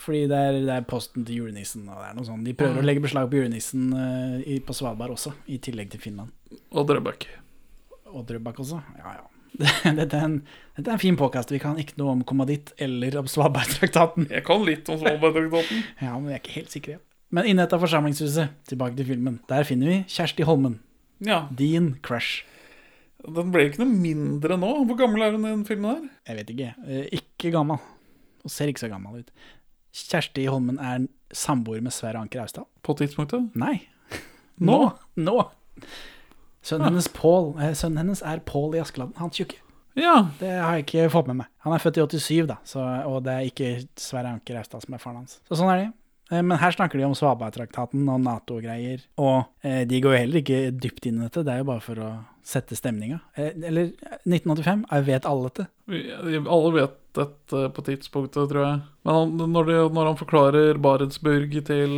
fordi det er, det er posten til julenissen. Og det er noe sånt. De prøver å legge beslag på julenissen eh, i, på Svalbard også, i tillegg til Finland. Og Drøbak. Og Drøbak også. Ja, ja. Dette er en, dette er en fin påkast. Vi kan ikke noe om kommaditt eller om Svalbardtraktaten. Jeg kan litt om Svalbardtraktaten. Ja, men jeg er ikke helt sikker Men inne etter forsamlingshuset, tilbake til filmen, der finner vi Kjersti Holmen. Ja. Din crush. Den ble jo ikke noe mindre nå. Hvor gammel er hun i den filmen her? Jeg vet ikke. Eh, Ikke gammel. Og ser ikke så gammel ut. Kjersti Holmen er samboer med Sverre Anker Austad. På tidspunktet? Nei. Nå? Nå. Sønnen hennes Paul, eh, sønnen hennes er Paul i Askeladden, han tjukke. Ja. Det har jeg ikke fått med meg. Han er født i 87, da, så, og det er ikke Sverre Anker Austad som er faren hans. Så sånn er det. Eh, Men her snakker de om Svalbardtraktaten og Nato-greier. Og eh, de går jo heller ikke dypt inn i dette, det er jo bare for å sette stemninga. Eh, eller 1985, jeg vet alle dette. Alle vet dette på tidspunktet, tror jeg. Men han, når, de, når han forklarer Barentsburg til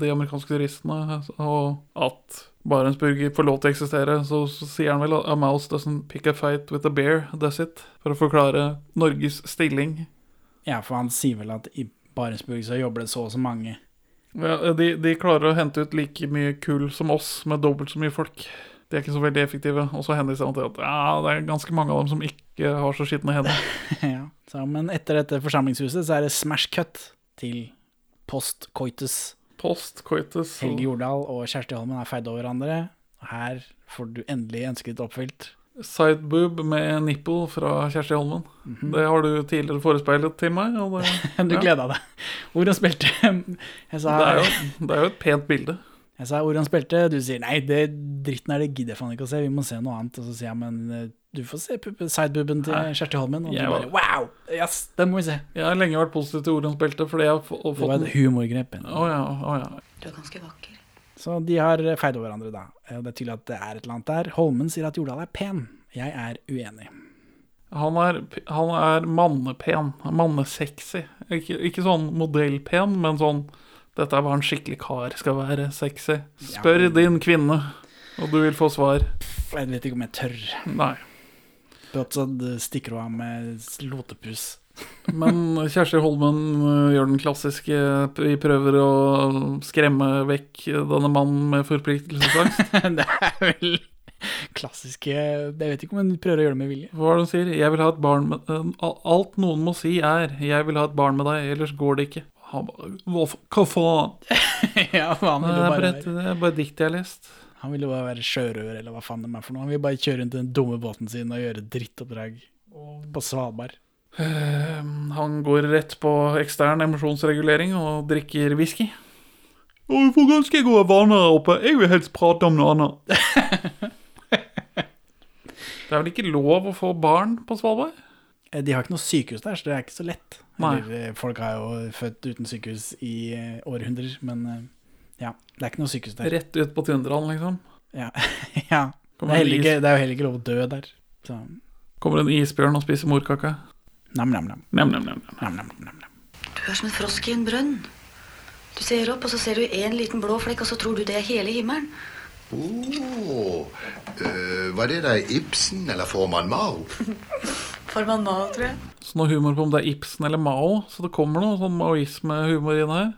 de amerikanske turistene, og at Barentsburg får lov til å eksistere, så, så sier han vel at a mouse doesn't pick a fight with a bear, does it? For å forklare Norges stilling. Ja, for han sier vel at i Barentsburg så jobber det så og så mange. Ja, de, de klarer å hente ut like mye kull som oss, med dobbelt så mye folk. De er ikke så veldig effektive. Og så henviser han til at ja, det er ganske mange av dem som ikke har så skitne hender. ja, så, men etter dette forsamlingshuset så er det smash cut til post coitus. Post coitus. Helge Jordal og Kjersti Holmen er feid over hverandre. Her får du endelig ønsket ditt oppfylt. Sideboob med nipple fra Kjersti Holmen. Det har du tidligere forespeilet til meg. Og det, Du ja. gleda deg. Hvor han spilte Jeg sa, Det er, jo, det er jo et pent bilde. jeg sa han spilte, du sier nei, det dritten er det gidder jeg faen ikke å se, vi må se noe annet. Og så sier jeg men eh, du får se sidebooben til Kjersti Holmen. Og du bare wow, yes, den må vi se. Jeg har lenge vært positiv til Orions belte, fordi jeg har fått Det var et humorgrep. Oh, ja, oh, ja. Du er ganske vakker. Så de har feid over hverandre, da. Det er tydelig at det er et eller annet der. Holmen sier at Jordal er pen. Jeg er uenig. Han er, han er mannepen. Mannesexy. Ikke, ikke sånn modellpen, men sånn Dette er hva en skikkelig kar skal være. Sexy. Spør din kvinne, og du vil få svar. Jeg vet ikke om jeg tør. Nei. Brått så stikker hun av med lotepus. Men Kjersti Holmen øh, gjør den klassiske Vi prøver å skremme vekk denne mannen med forpliktelsesangst. det er vel klassiske Jeg vet ikke om hun prøver å gjøre det med vilje. Hva er det hun sier? Jeg vil ha et barn med øh, Alt noen må si er 'jeg vil ha et barn med deg', ellers går det ikke. Hva, faen? ja, faen, Det er bare bare, det er bare dikt jeg har lest. Han vil jo bare være sjørøver, eller hva faen det er for noe. Han vil bare kjøre rundt den dumme båten sin og gjøre drittoppdrag på Svalbard. Eh, han går rett på ekstern emosjonsregulering og drikker whisky. Og Hvordan får jeg gå av vaner her oppe? Jeg vil helst prate om noe annet. det er vel ikke lov å få barn på Svalbard? Eh, De har ikke noe sykehus der, så det er ikke så lett. Nei. Eller, eh, folk har jo født uten sykehus i eh, århundrer, men ja, det er ikke noe sykehus der. Rett ut på tundraen, liksom. Ja. ja. Det, er ikke, det er jo heller ikke lov å dø der. Så Kommer en isbjørn og spiser morkake. nam-nam-nam. Du er som en frosk i en brønn. Du ser opp, og så ser du en liten blå flekk, og så tror du det er hele himmelen. Oh, uh, var det der Ibsen eller Forman Mao? Formann Mao, tror jeg. Så noe humor på om det er Ibsen eller Mao, så det kommer noe sånn maoisme-humor inn her.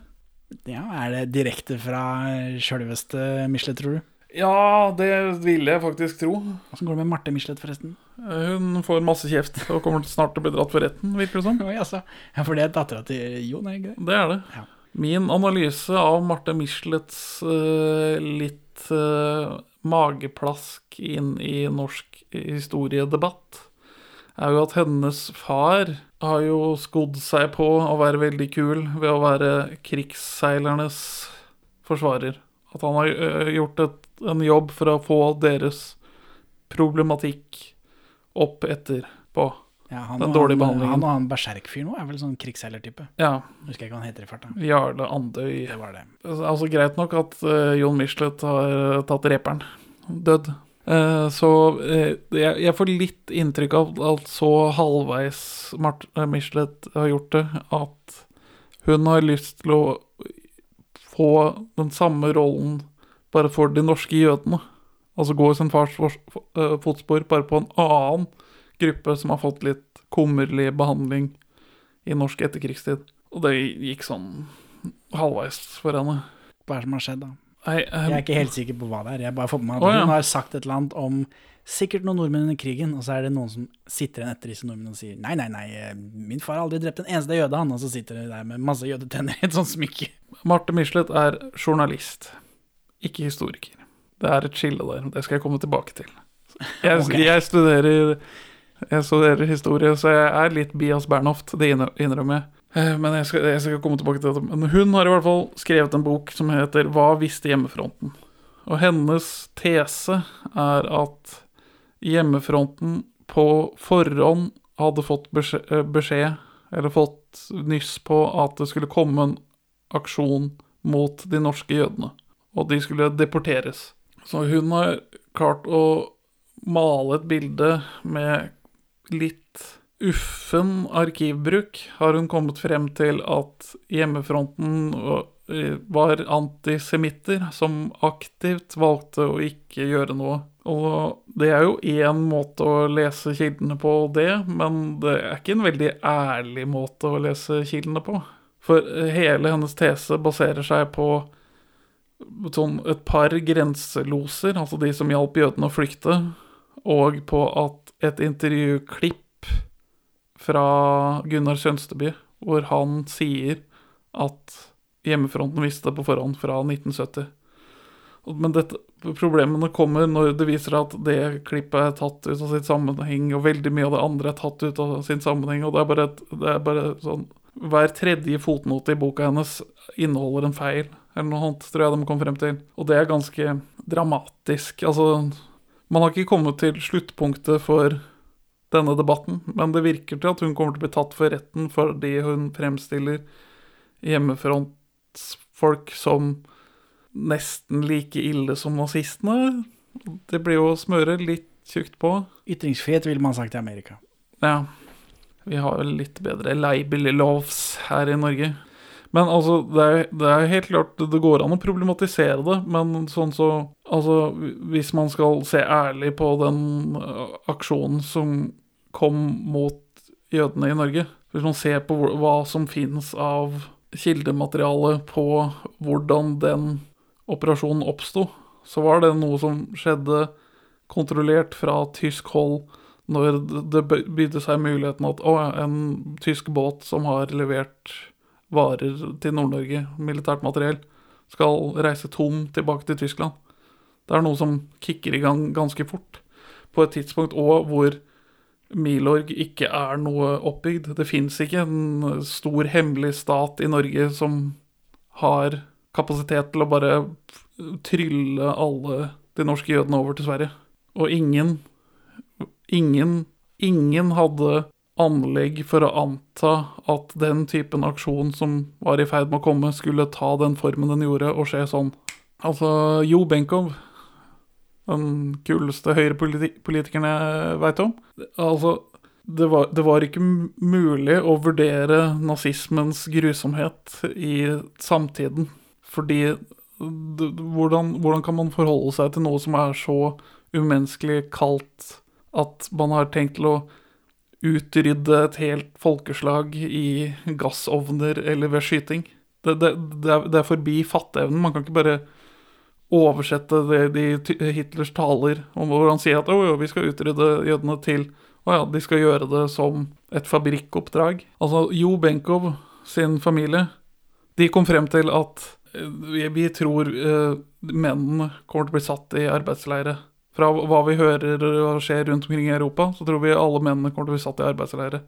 Ja, er det direkte fra sjølveste Michelet, tror du? Ja, det ville jeg faktisk tro. Åssen går det med Marte Michelet, forresten? Hun får masse kjeft og kommer snart til å bli dratt for retten, virker det som. Oi, altså. Ja, for det er dattera til Jon, er det ikke det? Det er det. Ja. Min analyse av Marte Michelets uh, litt uh, mageplask inn i norsk historiedebatt, er jo at hennes far har jo skodd seg på å være veldig kul ved å være krigsseilernes forsvarer. At han har eh, gjort et, en jobb for å få deres problematikk opp etterpå. Ja, han, Den dårlige han, behandlingen. han og han Berserkfyr nå er vel sånn krigsseilertype. Ja. Husker jeg ikke hva han heter i farta. Jarle Andøy. Det var det. Altså Greit nok at uh, Jon Michelet har eh, tatt reperen. Dødd. Eh, så eh, jeg, får litt inntrykk av at så halvveis uh, Michelet har gjort det, at hun har lyst til å få den samme rollen bare for de norske jødene. Altså gå i sin fars eh, fotspor, bare på en annen gruppe som har fått litt kummerlig behandling i norsk etterkrigstid. Og det gikk sånn halvveis for henne. Hva er det som har skjedd, da? Jeg er ikke helt sikker på hva det er. Jeg bare får med meg at. Hun har sagt et eller annet om sikkert noen nordmenn under krigen, og så er det noen som sitter igjen etter disse nordmennene og sier nei, nei, nei, eh, min far har aldri drept en eneste jøde, han. Og så sitter de der med masse jødetenner i et sånt smykke. Marte Michelet er journalist, ikke historiker. Det er et skille der, det skal jeg komme tilbake til. Jeg, okay. jeg, studerer, jeg studerer historie, så jeg er litt Bias Bernhoft, det innrømmer jeg. Eh, Men jeg skal, jeg skal komme tilbake til dette. Men hun har i hvert fall skrevet en bok som heter 'Hva visste hjemmefronten?' Og hennes tese er at hjemmefronten på forhånd hadde fått beskjed, eh, beskjed eller fått nyss på at det skulle komme en aksjon mot de norske jødene, og de skulle deporteres. Så hun har klart å male et bilde med litt uffen arkivbruk, har hun kommet frem til at hjemmefronten eh, var antisemitter som aktivt valgte å ikke gjøre noe. Og det er jo én måte å lese kildene på, det, men det er ikke en veldig ærlig måte å lese kildene på. For eh, hele hennes tese baserer seg på sånn et par grenseloser, altså de som hjalp jødene å flykte, og på at et intervjuklipp fra Gunnar Sønsteby, hvor han sier at hjemmefronten visste det på forhånd fra 1970. Men dette, problemene kommer når det viser at det klippet er tatt ut av sitt sammenheng, og veldig mye av det andre er tatt ut av sin sammenheng, og det er bare, et, det er bare sånn Hver tredje fotnote i boka hennes inneholder en feil, eller noe annet, tror jeg de kom frem til. Og det er ganske dramatisk. Altså, man har ikke kommet til sluttpunktet for denne debatten, men det virker til at hun kommer til å bli tatt for retten fordi hun fremstiller hjemmefrontsfolk som nesten like ille som nazistene. Det blir jo å smøre litt tjukt på. Ytringsfrihet ville man sagt i Amerika. Ja. Vi har vel litt bedre libel loves her i Norge. Men altså, det er, det er helt klart Det går an å problematisere det, men sånn så Altså, hvis man skal se ærlig på den øh, aksjonen som kom mot jødene i Norge Hvis man ser på hva som finnes av kildemateriale på hvordan den operasjonen oppsto, så var det noe som skjedde kontrollert fra tysk hold når det bydde seg muligheten at å, en tysk båt som har levert varer til Nord-Norge, militært materiell, skal reise tom tilbake til Tyskland. Det er noe som kicker i gang ganske fort, på et tidspunkt òg hvor Milorg ikke er noe oppbygd. Det fins ikke en stor hemmelig stat i Norge som har kapasitet til å bare trylle alle de norske jødene over til Sverige. Og ingen, ingen, ingen hadde anlegg for å anta at den typen aksjon som var i ferd med å komme, skulle ta den formen den gjorde, og skje sånn. Altså, Jo Benkow, den kuleste høyrepolitikeren jeg veit om Altså, det var, det var ikke mulig å vurdere nazismens grusomhet i samtiden. Fordi hvordan, hvordan kan man forholde seg til noe som er så umenneskelig kaldt at man har tenkt til å utrydde et helt folkeslag i gassovner eller ved skyting? Det, det, det, er, det er forbi fatteevnen. Man kan ikke bare oversette det, de Hitlers taler om hvor han sier at oh, jo, vi skal utrydde jødene til å ja, de skal gjøre det som et fabrikkoppdrag. Altså, Jo Benkow sin familie, de kom frem til at eh, vi, vi tror eh, mennene kommer til å bli satt i arbeidsleire. Fra hva vi hører og skjer rundt omkring i Europa, så tror vi alle mennene kommer til å bli satt i arbeidsleire.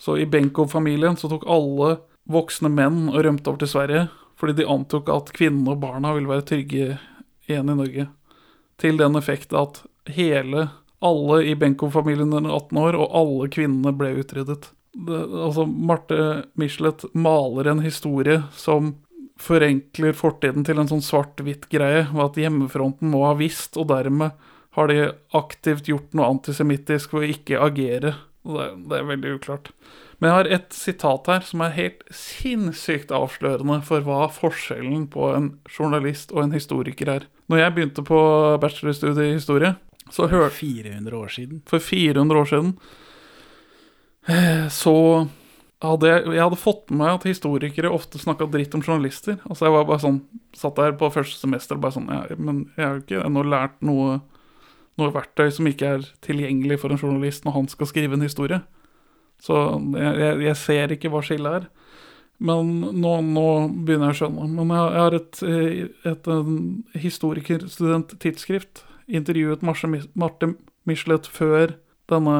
Så i Benkow-familien så tok alle voksne menn og rømte over til Sverige, fordi de antok at kvinnene og barna ville være trygge igjen i Norge. Til den effekt at hele, alle i Benkow-familien under 18 år, og alle kvinnene ble utryddet. Det, altså, Marte Michelet maler en historie som forenkler fortiden til en sånn svart-hvitt-greie, og at hjemmefronten må ha visst, og dermed har de aktivt gjort noe antisemittisk ved å ikke agere. Er- det er veldig uklart. Men jeg har et sitat her som er helt sinnssykt avslørende for hva forskjellen på en journalist og en historiker er. Når jeg begynte på bachelorstudiet i historie, så hørte 400 år siden. For 400 år siden eh, så hadde jeg, jeg hadde fått med meg at historikere ofte snakka dritt om journalister. Altså Jeg var bare sånn satt der på første semester og bare sånn ja, Men jeg har jo ikke ennå lært noe, noe verktøy som ikke er tilgjengelig for en journalist når han skal skrive en historie. Så jeg, jeg, ser ikke hva skillet er. Men nå, nå begynner jeg å skjønne. Men jeg, jeg har et, eh, et, et historikerstudenttidsskrift intervjuet Marse, Marte Michelet før denne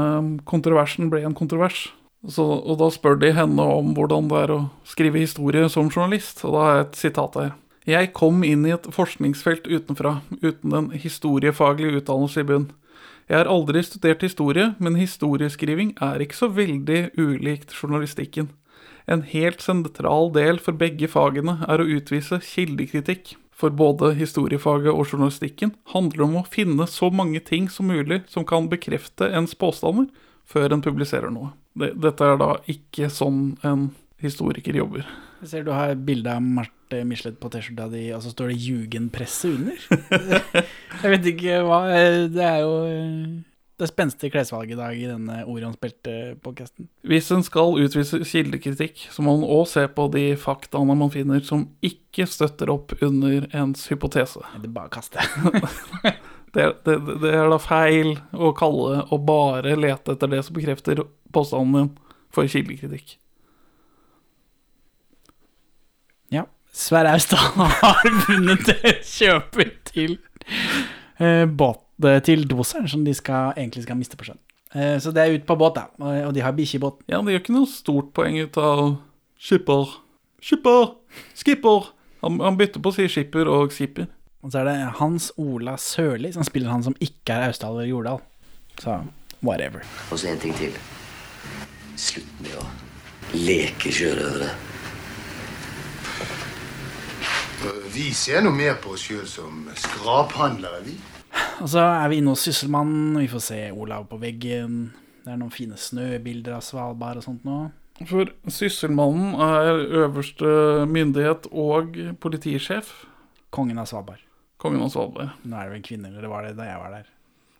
kontroversen ble en kontrovers. Så, og da spør de henne om hvordan det er å skrive historie som journalist, og da har jeg et sitat her. Jeg kom inn i et forskningsfelt utenfra, uten en historiefaglig utdannelse i bunn. Jeg har aldri studert historie, men historieskriving er ikke så veldig ulikt journalistikken. En helt sentral del for begge fagene er å utvise kildekritikk. For både historiefaget og journalistikken handler om å finne så mange ting som mulig som kan bekrefte ens påstander, før en publiserer noe. Dette er da ikke sånn en historiker jobber. Jeg ser du har bilde av Marte Michelet på T-skjorta di, og så står det 'Jugendpresse' under. Jeg vet ikke hva Det er jo det spenstige klesvalget i dag i denne Orions belte-podkasten. Hvis en skal utvise kildekritikk, så må en òg se på de faktaene man finner som ikke støtter opp under ens hypotese. Det er bare å kaste. det, det, det, er da feil å kalle å bare lete etter det som bekrefter påstanden din, for kildekritikk. Ja. Sverre Austad har vunnet kjøper til eh, båt til doseren som de skal, egentlig skal miste på sjøen. Eh, så det er ut på båt, da. Og de har bikkjebåt. Ja, det gjør ikke noe stort poeng ut av skipper. Skipper! Skipper! Han, han bytter på å si skipper og skipper. Og så er det Hans Ola Sørli som spiller han som ikke er Austdal eller Jordal. Så whatever. Og så en ting til. Slutt med å leke sjørøvere. Vi ser noe mer på oss sjøl som skraphandlere, vi. Og så er vi inne hos Sysselmannen, vi får se Olav på veggen. Det er noen fine snøbilder av Svalbard og sånt nå. For Sysselmannen er øverste myndighet og politisjef. Kongen av Svalbard. Kongen av Svalbard. Nå er det vel en kvinne, eller var det da jeg var der?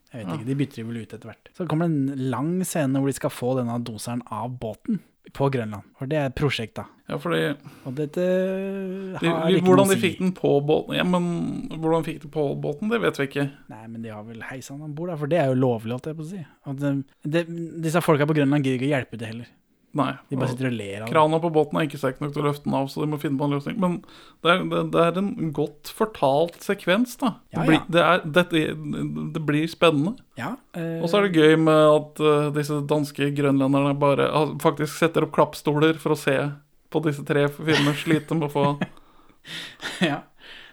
Jeg vet ikke, De bytter vel ut etter hvert. Så kommer det en lang scene hvor de skal få denne doseren av båten på Grønland. For det er prosjektet. Ja, fordi Og dette de, har vi, ikke Hvordan noe de fikk den på båten Ja, men hvordan fikk de på båten, det vet vi ikke. Nei, men de har vel heisa den om bord, for det er jo lovlig, holdt jeg på å si. Det, det, disse folka på Grønland gidder ikke å hjelpe til heller. Nei. De bare sitter og ler av. Krana på båten er ikke sterk nok til å løfte den av, så de må finne på en løsning. Men det er, det, det er en godt fortalt sekvens, da. Ja, det, blir, ja. det, er, dette, det blir spennende. Ja, øh... Og så er det gøy med at uh, disse danske grønlenderne bare uh, faktisk setter opp klappstoler for å se på disse tre filmene slite med å få ja.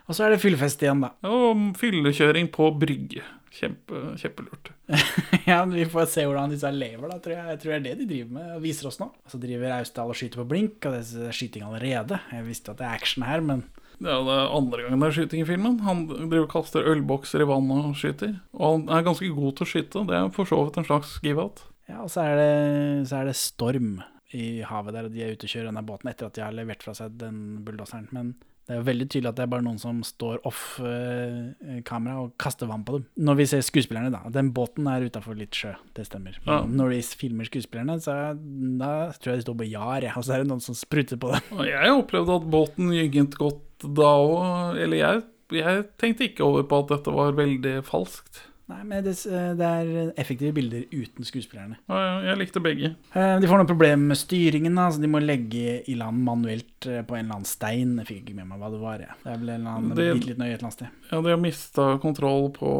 Og så er det fyllefest igjen, da. Og fyllekjøring på brygge. Kjempe, kjempelurt. ja, vi får se hvordan disse lever, da, tror jeg. Jeg tror det er det de driver med og viser oss nå. Og så driver Austdal og skyter på blink, og det er skyting allerede. Jeg visste at det er action her, men Ja, det er andre gangen det er skyting i filmen. Han driver og kaster ølbokser i vannet og skyter. Og han er ganske god til å skyte. Det er for så vidt en slags give-out. Ja, og så er, det, så er det storm i havet der, og de er ute og kjører denne båten etter at de har levert fra seg den bulldoseren. Men det er jo veldig tydelig at det er bare noen som står off eh, kamera og kaster vann på dem. Når vi ser skuespillerne, da. Den båten er utafor litt sjø, det stemmer. Ja. når de filmer skuespillerne, så er, da tror jeg de står på jar, ja. og så er det noen som spruter på dem. Jeg opplevde at båten gynget godt da òg. Eller jeg, jeg tenkte ikke over på at dette var veldig falskt. Nei, men det, det er effektive bilder uten skuespillerne. Ja, ja, jeg likte begge. Eh, De får noen problemer med styringen, da, så de må legge i land manuelt eh, på en eller annen stein. Jeg fikk ikke med meg hva det var. Ja. Det er vel en eller annen Det- bitte liten øy et eller annet sted. Ja, de har mista kontroll på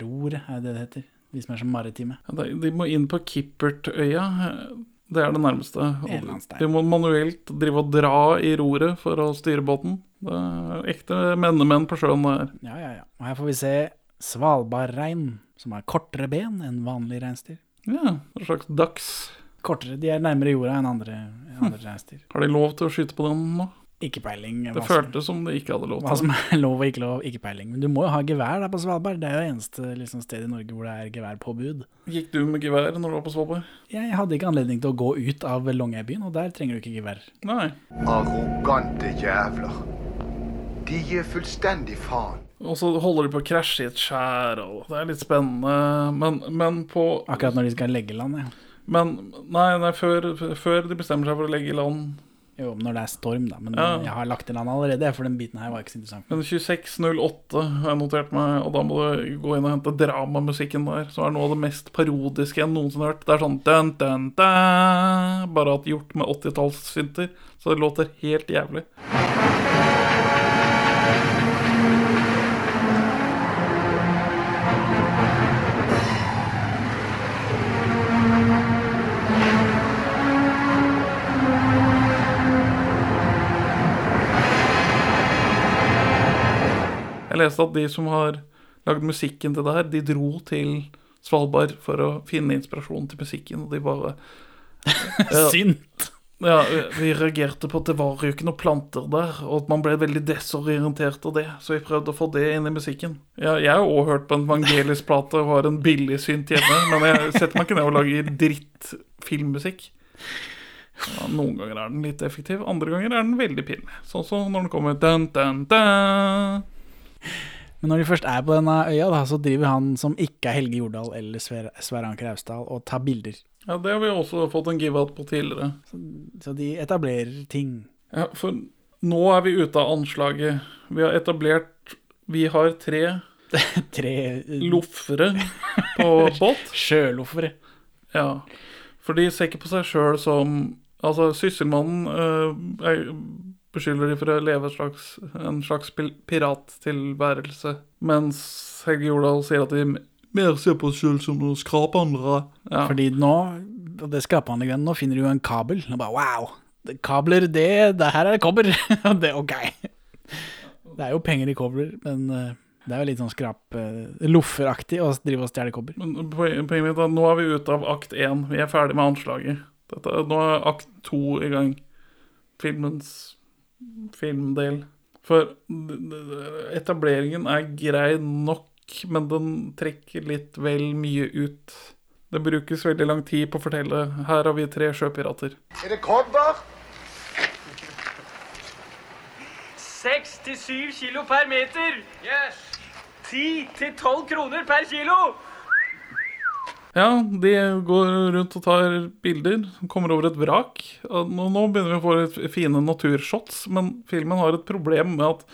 Ror, er det det heter. De som er så maritime. ja, de- må inn på Kippertøya. Det er det nærmeste. De må manuelt drive og dra i roret for å styre båten. Det er ekte mennemenn på sjøen der. Ja, ja, ja. Og her får vi se svalbardrein, som har kortere ben enn vanlige reinsdyr. Ja, en slags dachs. Kortere, De er nærmere jorda enn andre, enn andre reinsdyr. Har de lov til å skyte på den nå? Ikke peiling. Det føltes som de ikke hadde lov Hva til. som er lov og ikke lov, ikke peiling. Men du må jo ha gevær der på Svalbard. Det er jo eneste liksom, sted i Norge hvor det er geværpåbud. Gikk du med gevær når du var på Svalbard? Jeg hadde ikke anledning til å gå ut av Longyearbyen, og der trenger du ikke gevær. Nei. Arrogante jævler. De gir fullstendig faen. Og så holder de på å krasje i et skjær, og det er litt spennende. Men, men på Akkurat når de skal legge land, ja. Men nei, nei før, før de bestemmer seg for å legge i land Jo, når det er storm, da. Men Ja. jeg har lagt i land allerede, for den biten her var ikke så interessant. Men 2608 har jeg notert meg, og da må du gå inn og hente dramamusikken der. Som er noe av det mest parodiske jeg noensinne har hørt. Det er sånn dun, dun, dun, Bare at gjort med 80-tallssynter. Så det låter helt jævlig. Jeg leste at de som har lagd musikken til det her, de dro til Svalbard for å finne inspirasjon til musikken, og de bare Ja. Synt! Ja, vi reagerte på at det var jo ikke noen planter der, og at man ble veldig desorientert av det, så vi prøvde å få det inn i musikken. Ja, jeg har også hørt på en Vangelis-plate og har en billig synt hjemme, men jeg setter meg ikke ned og lager dritt filmmusikk. Ja, noen ganger er den litt effektiv, andre ganger er den veldig pinlig. Sånn som når den kommer dun, dun, dun. Men når de først er på denne øya, da, så driver han som ikke er Helge Jordal eller Sver Sverre Anker Austdal, og tar bilder. Ja, det har vi også fått en give-out på tidligere. Så de etablerer ting. Ja, for nå er vi ute av anslaget. Vi har etablert Vi har tre Tre loffere på båt. Sjøloffere. Ja. For de ser ikke på seg sjøl som Altså, Sysselmannen øh, er- beskylder de for å leve slags, en slags pirattilværelse, mens Helge Jordal sier at de mer ser på seg sjøl som noen skraphandlere. Ja. Fordi nå, og det skrapeanlegget, nå finner du jo en kabel. Og bare wow! det- Kabler, det, det her er kobber. Det er ok. Det er jo penger i kobler, men eh, det er jo litt sånn skrap uh, lofferaktig å drive og stjele kobber. Men poen- poenget mitt er nå er vi ute av akt én. Vi er ferdig med anslaget. Dette, nå er akt to i gang. Filmens filmdel. For etableringen er grei nok, men den trekker litt vel mye ut. Det brukes veldig lang tid på å fortelle. Her har vi tre sjøpirater. Er det kobber? Seks til syv kilo per meter. Yes. Ti til tolv kroner per kilo. Ja, de går rundt og tar bilder, kommer over et vrak. Nå, nå begynner vi å få litt fine naturshots, men filmen har et problem med at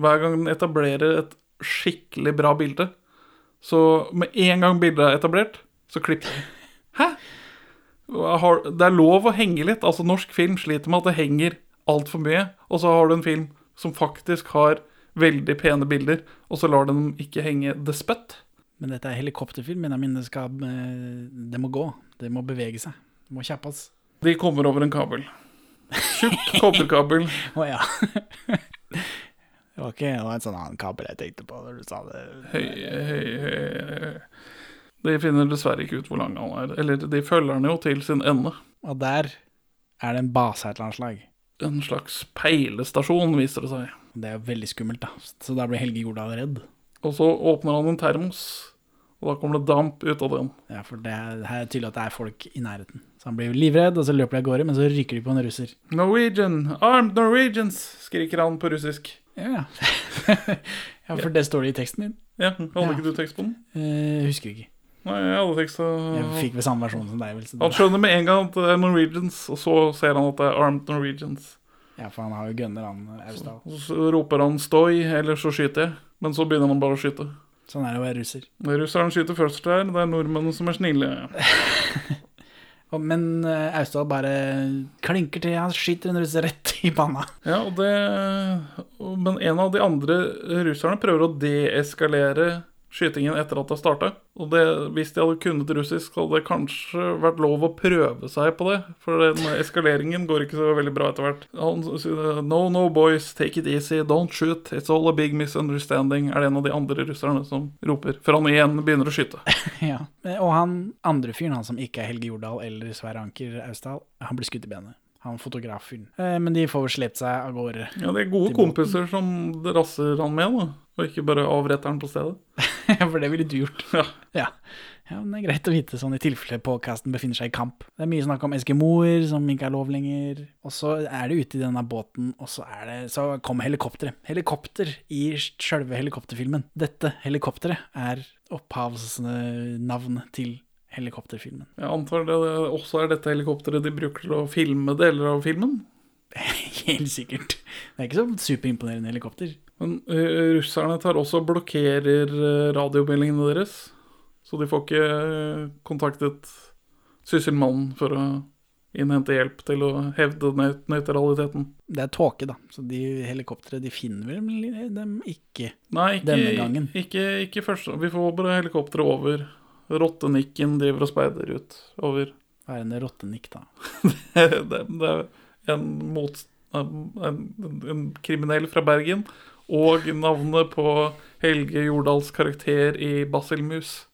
hver gang den etablerer et skikkelig bra bilde, så med en gang bildet er etablert, så klipper den. Hæ? Det er lov å henge litt. Altså, norsk film sliter med at det henger altfor mye, og så har du en film som faktisk har veldig pene bilder, og så lar den ikke henge despøtt. Men dette er helikopterfilm, men jeg mener det skal eh, Det må gå. Det må bevege seg. Det må kjappes. De kommer over en kabel. Tjukk kobberkabel. Å ja. det var ikke det var en sånn annen kabel jeg tenkte på når du sa det. Høy, høy, høy. De finner dessverre ikke ut hvor lang han er. Eller de følger han jo til sin ende. Og der er det en base av et eller annet slag. En slags peilestasjon, viser det seg. Det er jo veldig skummelt, da. Så da blir Helge Jordal redd. Og så åpner han en termos, og da kommer det damp ut av den. Ja, for det er, er tydelig at det er folk i nærheten. Så han blir livredd, og så løper de av gårde, men så ryker de på en russer. Norwegian! Armed Norwegians! skriker han på russisk. Ja, ja for det står det i teksten din. Ja, Hadde ikke du tekst på den? Eh, husker ikke. Nei, jeg hadde tekst Jeg fikk vel samme versjon som deg. Vel, Han skjønner med en gang at det er Norwegians, og så ser han at det er Armed Norwegians. Ja, for han har jo gunner, han Austdal. Så, så roper han 'stoi', eller så skyter jeg. Men så begynner han bare å skyte. Sånn er det å være russer. Russeren skyter først der, det er nordmennene som er snille. Men eh, Austdal bare klinker til, han skyter en russer rett i panna. Ja, og det Men en av de andre russerne prøver å deeskalere skytingen etter at det starta. Og det, hvis de hadde kunnet russisk, hadde det kanskje vært lov å prøve seg på det. For den eskaleringen går ikke så veldig bra etter hvert. Han sier No, no, boys, take it easy, don't shoot. It's all a big misunderstanding, er det en av de andre russerne som roper. Før han igjen begynner å skyte. ja. Og han andre fyren, han som ikke er Helge Jordal eller Sverre Anker Austdal, han blir skutt i benet. Han fotograffyren. Eh, men de får vel slept seg av gårde. Ja, det er gode kompiser som rasser han med, da. Og ikke bare avretter den på stedet. For det ville du gjort. Ja. ja. Ja, men Det er greit å vite sånn i tilfelle podkasten befinner seg i kamp. Det er mye snakk om eskimoer som ikke er lov lenger. Og så er det ute i denne båten, og så, det, så kommer helikopteret. Helikopter i sjølve helikopterfilmen. Dette helikopteret er opphavsnavnet til helikopterfilmen. Jeg antar det også er dette helikopteret de bruker til å filme deler av filmen. Helt sikkert. Det er ikke så superimponerende helikopter. Men uh, russerne tar også og blokkerer eh, radiomeldingene deres. Så de får ikke eh, kontaktet sysselmannen for å innhente hjelp til å hevde nøy- nøytraliteten. Det er tåke, da, så de helikoptre de finner vel dem ikke Nei, ikke, denne gangen. Ikke, ikke først. Vi får bare helikopteret over. Rottenikken driver og speider ut over. Hva er en rottenikk, da? det, det er en, mot, en, en, kriminell fra Bergen. Og navnet på Helge Jordals karakter i Basilmus.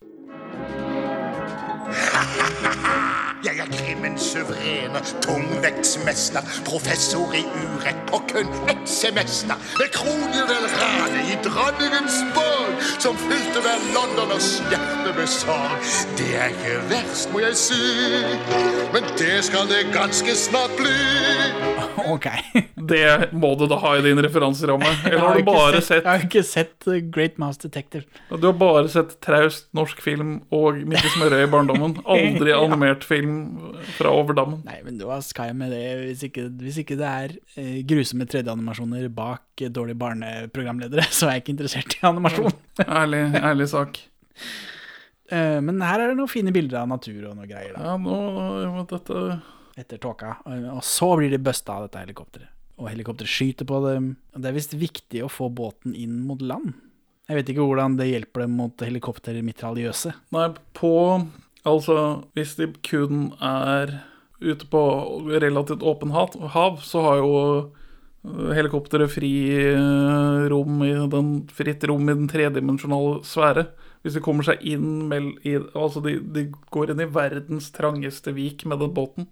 Jeg er krimmens suverene tungvektsmester, professor i urett på kun ett semester. Med kronjuvelranet i dronningens borg, som fylte hver londoners hjerte med sorg. Det er ikke verst, må jeg si, men det skal det ganske snart bli. Ok. Det må du da ha i din referanseramme. Eller har du bare sett, sett Jeg har ikke sett uh, Great Mouse Detective. Du har bare sett traust norsk film og Midt i smørøyet i barndommen. Aldri Ja. animert film fra over dammen. Nei, men hva skal jeg med det hvis ikke, hvis ikke det er eh, grusomme 3D-animasjoner bak dårlige barneprogramledere, så er jeg ikke interessert i animasjon. Ærlig, ærlig sak. Eh, men her er det noen fine bilder av natur og noe greier. da. Ja, nå dette Etter tåka. Og så blir de busta av dette helikopteret. Og helikopteret skyter på dem. Det er visst viktig å få båten inn mot land. Jeg vet ikke hvordan det hjelper dem mot helikoptermitraljøse. Nei, på Altså, hvis de kun er ute på relativt åpen hav, så har jo eh, helikopteret fri eh, rom i den, fritt rom i den tredimensjonale sfære. Hvis de kommer seg inn mell, i, Altså, de, de går inn i verdens trangeste vik med den båten.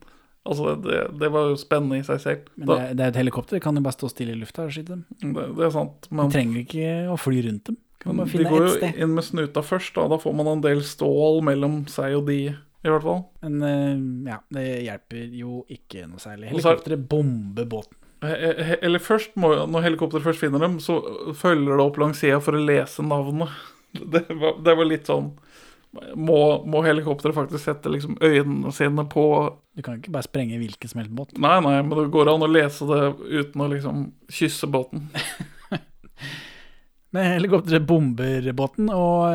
Altså, det, det var jo spennende i seg selv. Men det, er- det er et helikopter, det kan jo bare stå stille i lufta og skyte dem. Det, det er sant, De men trenger ikke å fly rundt dem. Men de går jo inn med snuta først, da. Da får man en del stål mellom seg og de, i hvert fall. Men uh, ja, det hjelper jo ikke noe særlig. Er- Helikopteret bomber båten. Eller først, må, når helikopteret først finner dem, så følger det opp langs sida for å lese navnet. Det var, det var litt sånn Må, må helikopteret faktisk sette liksom øynene sine på Du kan ikke bare sprenge hvilken som helst båt. Nei, nei, men det går an å lese det uten å liksom kysse båten. Men helikopteret bomber båten, og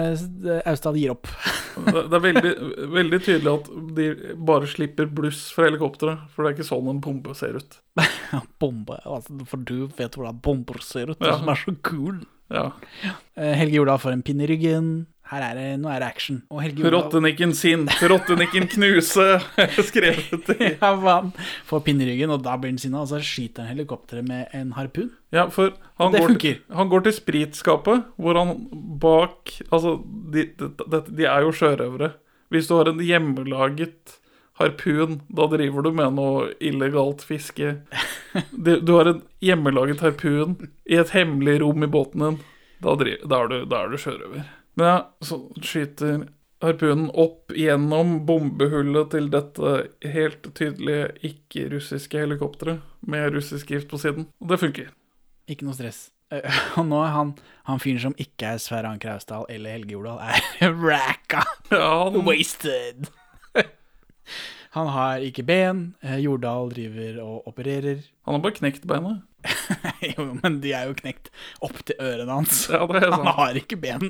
Austad gir opp. Det, er veldig, veldig tydelig at de bare slipper bluss fra helikopteret, for det er ikke sånn en bombe ser ut. Bombe, altså, for du vet hvordan bomber ser ut, Ja. som er så cool. Ja. Eh, Helge Jordal får en pinne i ryggen. Her er det, nå er det action. Og Helge Olav Rottenikken sint, rottenikken knuse, skrevet i ja, han får pinne i ryggen, og da blir han sinna, og så skyter han helikopteret med en harpun. Ja, for han Det går, funker. han går til spritskapet, hvor han bak Altså, de, de, de, de er jo sjørøvere. Hvis du har en hjemmelaget harpun, da driver du med noe illegalt fiske. Du, du har en hjemmelaget harpun i et hemmelig rom i båten din. Da, driver, da, er, du, da er du sjørøver. Men ja, så skyter harpunen opp gjennom bombehullet til dette helt tydelige ikke-russiske helikopteret med russisk gift på siden. Og det funker. Ikke noe stress. Eh, Og nå er han, han fyren som ikke er Sverre Anker Austdal eller Helge Jordal, er racka. Wasted. Han har ikke ben. eh, Jordal driver og opererer. Han har bare knekt beinet. jo, men de er jo knekt opp til ørene hans. Ja. Han har ikke ben.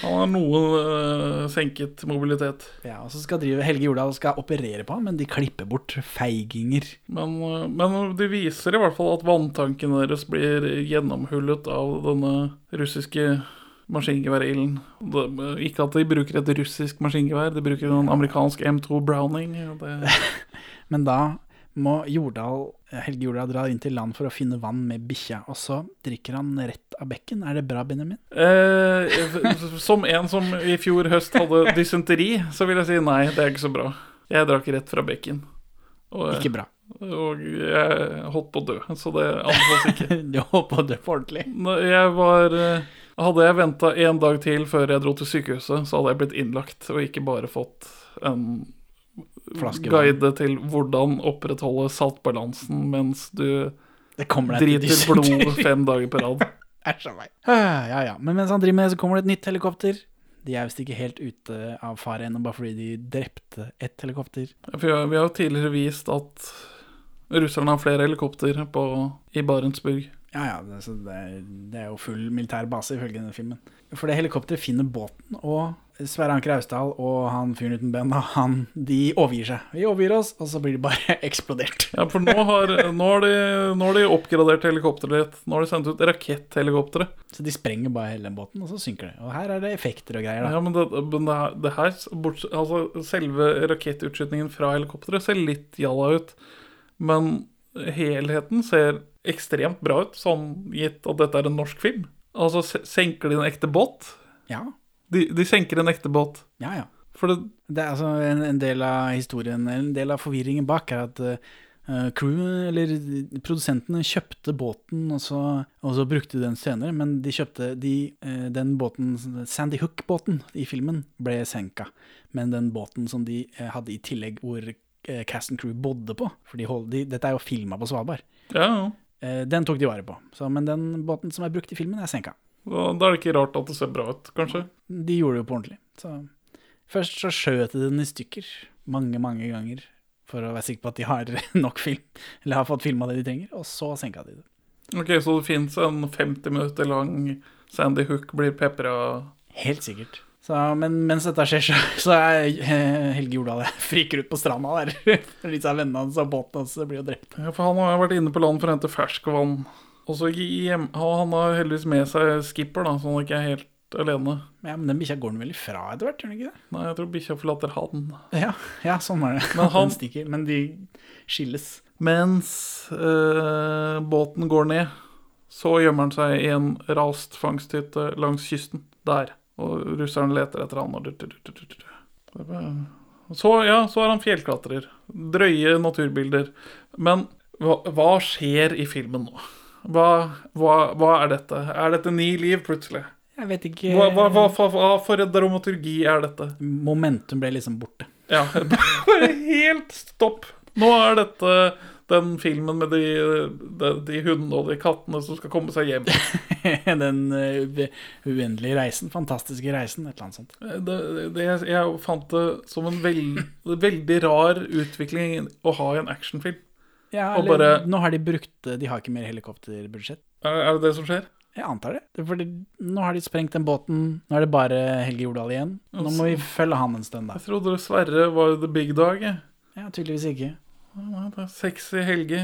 Han har noe øh, senket mobilitet. Ja, og så skal drive Helge Jordal skal operere på ham, men de klipper bort feiginger. Men, øh, men de viser i hvert fall at vanntanken deres blir gjennomhullet av denne russiske maskingeværilden. Det- Ikke at de bruker et russisk maskingevær, de bruker en amerikansk M2 Browning. Det, Men da må Jordal, Helge Jordal drar inn til land for å finne vann med bikkja, og så drikker han rett av bekken. Er det bra, Benjamin? eh, som en som i fjor høst hadde dysenteri, så vil jeg si nei, det er ikke så bra. Jeg drakk rett fra bekken. Og, Ikke bra. Og jeg holdt på å dø, så det anbefales ikke. Du holdt på å dø på ordentlig. Jeg var eh, Hadde jeg venta en dag til før jeg dro til sykehuset, så hadde jeg blitt innlagt og ikke bare fått en. Guide til hvordan opprettholde saltbalansen mens du driter blod fem dager på rad. Æsj a meg. Ja, ja. Men mens han driver med det, så kommer det et nytt helikopter. De er visst ikke helt ute av fare ennå, bare fordi de drepte ett helikopter. For vi har, jo tidligere vist at russerne har flere helikopter på, i Barentsburg. Ja, ja, det, det, er, det er jo full militær base ifølge denne filmen. For det helikopteret finner båten, og Sverre Anker Austdal og han fyren uten ben, han, de overgir seg. Vi overgir oss, og så blir de bare eksplodert. Ja, for nå har, nå har, de, nå har de oppgradert helikopteret ditt. Nå har de sendt ut raketthelikoptre. Så de sprenger bare hele båten, og så synker det. Og her er det effekter og greier, da. Ja, men det, men det, her- det her bort, Altså, selve rakettutskytingen fra helikopteret ser litt jalla ut. Men helheten ser ekstremt bra ut, sånn gitt at dette er en norsk film. Altså, senker de en ekte båt? Ja. De, de senker en ekte båt. Ja, ja. Det, Det er altså en, en del av historien, en del av forvirringen bak, er at uh, crew, eller produsentene, kjøpte båten, og så, og så brukte de den senere, men de kjøpte de, uh, den båten, Sandy Hook-båten i filmen, ble senka. Men den båten som de uh, hadde i tillegg, hvor uh, cast and crew bodde på, for de hold, de, dette er jo filma på Svalbard, ja, ja. Den tok de vare på. Så, men den båten som er brukt i filmen, er senka. Da, da er det ikke rart at det ser bra ut, kanskje. De gjorde det jo på ordentlig. Så først så skjøt de den i stykker mange, mange ganger for å være sikker på at de har nok film, eller har fått filma det de trenger, og så senka de det. Ok, Så det fins en 50 minutter lang Sandy Hook blir pepra Helt sikkert. Så, men mens dette skjer, så, så er Helge Jordal friker ut på stranda der. For disse vennene hans og båten hans blir jo drept. Ja, for han har vært inne på land for å hente ferskvann. Og så hjem, han har heldigvis med seg skipper, da, så han ikke er helt alene. Ja, Men den bikkja går den vel ifra etter hvert, gjør den ikke det? Nei, jeg tror bikkja forlater han. Ja, ja sånn er det. Men han- Den stikker, men de skilles. Mens eh, båten går ned, så gjemmer han seg i en rast fangsthytte langs kysten. Der. Og russeren leter etter han. Og Så, ja, så er han fjellklatrer. Drøye naturbilder. Men hva, hva skjer i filmen nå? Hva, hva, hva er dette? Er dette ni liv, plutselig? Jeg vet ikke Hva, hva, hva, hva, hva for en dramaturgi er dette? Momentum ble liksom borte. Ja, bare helt stopp. Nå er dette den filmen med de, de, de hundene og de kattene som skal komme seg hjem. Den uh, uendelige reisen, fantastiske reisen, et eller annet sånt. Det, det, jeg fant det som en veld, veldig rar utvikling å ha i en actionfilm. Ja, Og eller, bare- Nå har de brukt De har ikke mer helikopterbudsjett. Er, er det det som skjer? Jeg antar det. det fordi nå har de sprengt den båten. Nå er det bare Helge Jordal igjen. Nå må vi følge han en stund, da. Jeg trodde Sverre var the big dog. jeg. Ja, tydeligvis ikke. Ja, det er Sexy Helge.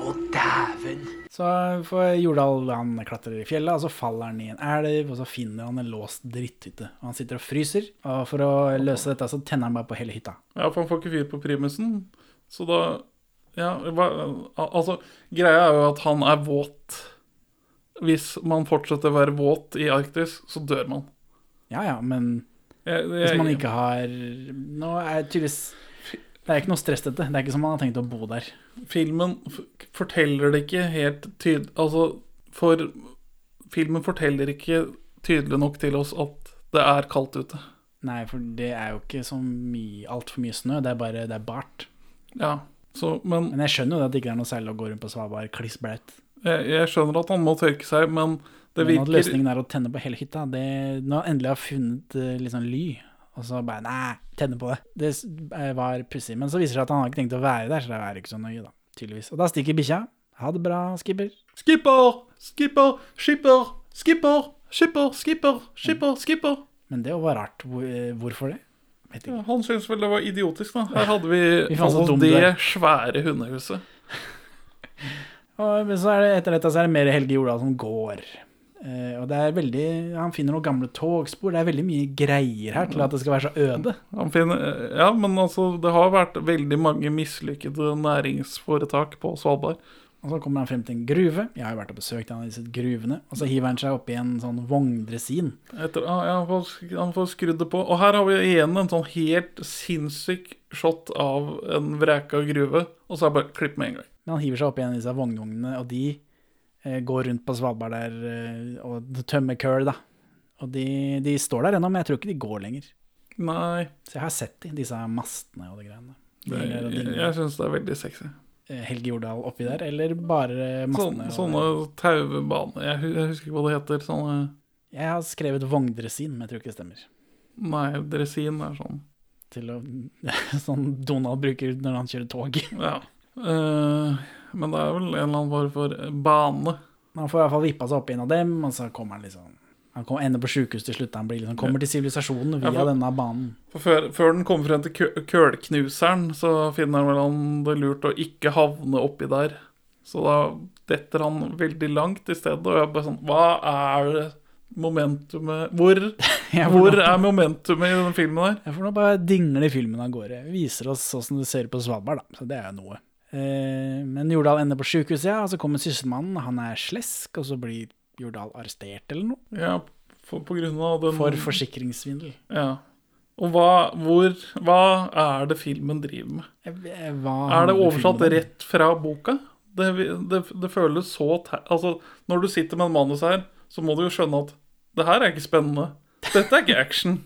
Å, dæven. Så får Jordal han klatrer i fjellet, og så faller han i en elv, og så finner han en låst dritthytte. Og han sitter og fryser, og for å løse dette, så tenner han bare på hele hytta. Ja, for han får ikke fyr på primusen. Så da Ja, altså Greia er jo at han er våt. Hvis man fortsetter å være våt i Arktis, så dør man. Ja ja, men hvis man ikke har Nå er tydeligvis Det er ikke noe stress, dette. Det er ikke som man har tenkt å bo der. Filmen forteller det ikke helt tydelig Altså, for filmen forteller ikke tydelig nok til oss at det er kaldt ute. Nei, for det er jo ikke så mye altfor mye snø. Det er bare det er bart. Ja, så, men, men, jeg skjønner jo at det ikke er noe særlig å gå rundt på Svalbard kliss blaut. Jeg, jeg, skjønner at han må tørke seg, men det men virker At løsningen er å tenne på hele hytta det, Nå har han endelig har funnet eh, sånn ly, og så bare Nei, tenne på det. Det eh, var pussig. Men så viser det seg at han har ikke tenkt å være der, så det er ikke så nøye, da. Tydeligvis. Og da stikker bikkja. Ha det bra, skipper. Skipper, skipper, skipper, skipper, skipper, skipper, skipper. skipper. Men det var rart. Eh, hvorfor det? Han syntes vel det var idiotisk, da. Her hadde vi, Vi fant så altså, det der. svære hundehuset. Og så er det, etter dette så er det mer Helge Jordal som går. Uh, og det er veldig Han finner noen gamle togspor. Det er veldig mye greier her til at det skal være så øde. Han finner, ja, men altså, det har vært veldig mange mislykkede næringsforetak på Svalbard. Og så kommer han frem til en gruve. Jeg har jo vært og besøkt en av disse gruvene. Og så hiver han seg oppi en sånn vogndresin. Etter, ah, ja, han, får, han får skrudd det på. Og her har vi igjen en sånn helt sinnssyk shot av en vreka gruve. Og så er det bare klipp med en gang. Men han hiver seg oppi en av disse vognvognene, og de eh, går rundt på Svalbard der eh, og tømmer køl, da. Og de, de står der ennå, men jeg tror ikke de går lenger. Nei, Så jeg har sett de, disse mastene og de greiene. det, Dinger jeg, dinger. jeg syns det er veldig sexy. Eh, Helge Jordal oppi der, eller bare massene? mastene? sånne taubaner jeg, jeg husker ikke hva det heter. Sånne Jeg har skrevet vogndresin, men jeg tror ikke det stemmer. Nei, dresin er sånn. Til å, sånn Donald bruker når han kjører tog. Ja. Uh, men det er vel en eller annen form for bane. Han får i hvert fall vippa seg opp i en av dem, og så kommer han liksom Han kom, ender på sjukehus til slutt. Han blir liksom, kommer til sivilisasjonen via Ja, for- denne banen. Før, før den kommer frem til kølknuseren, så finner han det lurt å ikke havne oppi der. Så da detter han veldig langt i stedet, og jeg bare sånn Hva er det momentumet Hvor, hvor er momentumet i den filmen der? Jeg får nå bare dingle filmen av gårde. Viser oss åssen det ser ut på Svalbard, da. Så det er jo noe. Eh, men Jordal ender på sjukehuset, ja, og så kommer sysselmannen. Han er slesk, og så blir Jordal arrestert eller noe. Ja, for, på grunn av den For forsikringssvindel. Ja. Og hva, hvor, hva er det filmen driver med? Eh, Hva Er det oversatt filmen rett fra boka? Det, det, det føles så Altså, når du sitter med en manus her, så må du jo skjønne at det her er ikke spennende. Dette er ikke action.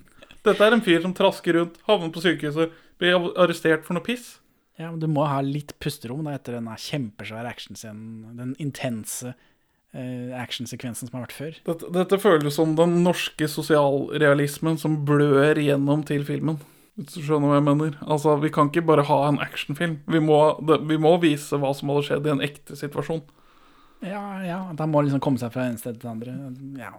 Dette er en fyr som trasker rundt, havner på sykehuset, blir arrestert for noe piss. Ja, men du må ha litt pusterom da, etter denne kjempesvære actionscenen. Den intense eh, actionsekvensen som har vært før. Dette, dette føles som den norske sosialrealismen som blør gjennom til filmen. Hvis du skjønner hva jeg mener. Altså, Vi kan ikke bare ha en actionfilm. Vi må, det, vi må vise hva som hadde skjedd i en ekte situasjon. Ja, ja, at må liksom komme seg fra en sted til det andre. Ja,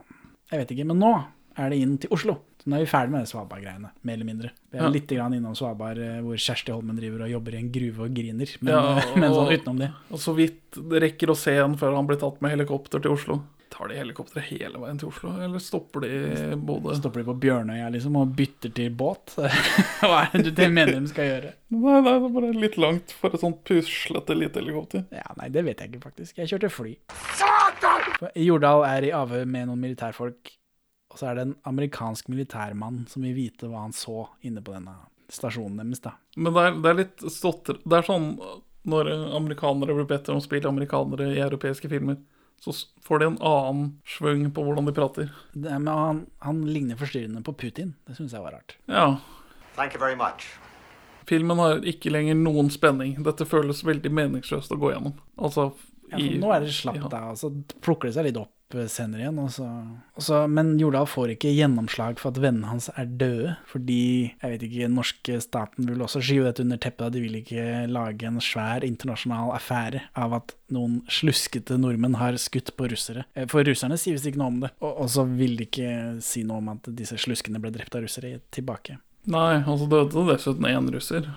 jeg vet ikke. Men nå er det inn til Oslo. Så nå er vi ferdig med det Svalbard-greiene, mer eller mindre. Vi er Ja. litt grann innom Svalbard, eh, hvor Kjersti Holmen driver og jobber i en gruve og griner. Men, Ja, men sånn utenom det. Og så vidt det rekker å se han før han blir tatt med helikopter til Oslo. Tar de helikopteret hele veien til Oslo, eller stopper de både Stopper de på Bjørnøya liksom og bytter til båt? Hva er det du mener de skal gjøre? Nei, nei, det er bare litt langt for et sånt puslete lite helikopter. Ja, Nei, det vet jeg ikke, faktisk. Jeg kjørte fly. Satan! Jordal er i avhør med noen militærfolk, og så er det en amerikansk militærmann som vil vite hva han så inne på denne stasjonen deres. da. Men det er, det er litt stotter Det er sånn når amerikanere blir bedt om å spille amerikanere i europeiske filmer, så får de en annen svung på hvordan de prater. Det men han, han ligner forstyrrende på Putin. Det syns jeg var rart. Ja. Thank you very much. Filmen har ikke lenger noen spenning. Dette føles veldig meningsløst å gå gjennom. Altså Ja, nå er det slapt, da, og så plukker det seg litt opp senere igjen. Og så, og så, men Jordal får ikke gjennomslag for at vennene hans er døde, fordi jeg vet ikke, den norske staten vil også skyve dette under teppet. De vil ikke lage en svær internasjonal affære av at noen sluskete nordmenn har skutt på russere. Eh, For russerne sier visst ikke noe om det, og, og så vil de ikke si noe om at disse sluskene ble drept av russere tilbake. Nei, altså døde dessuten én russer.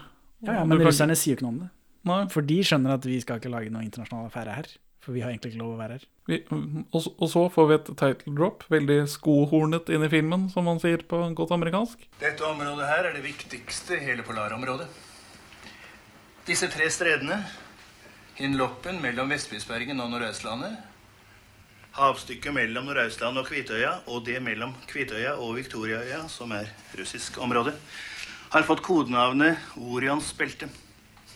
Ja, ja, Men russerne sier jo ikke noe om det. Nei. For de skjønner at vi skal ikke lage noen internasjonal affære her. For vi har egentlig ikke lov å være her. Vi, og, og så får vi et title drop, veldig skohornet inn i filmen, som man sier på godt amerikansk. Dette området her er det viktigste i hele polarområdet. Disse tre stredene, Hinloppen mellom Vestbysbergen og Nordøstlandet, havstykket mellom Nordøstlandet og Kvitøya, og det mellom Kvitøya og Viktoriaøya, som er russisk område, har fått kodenavnet Orions belte.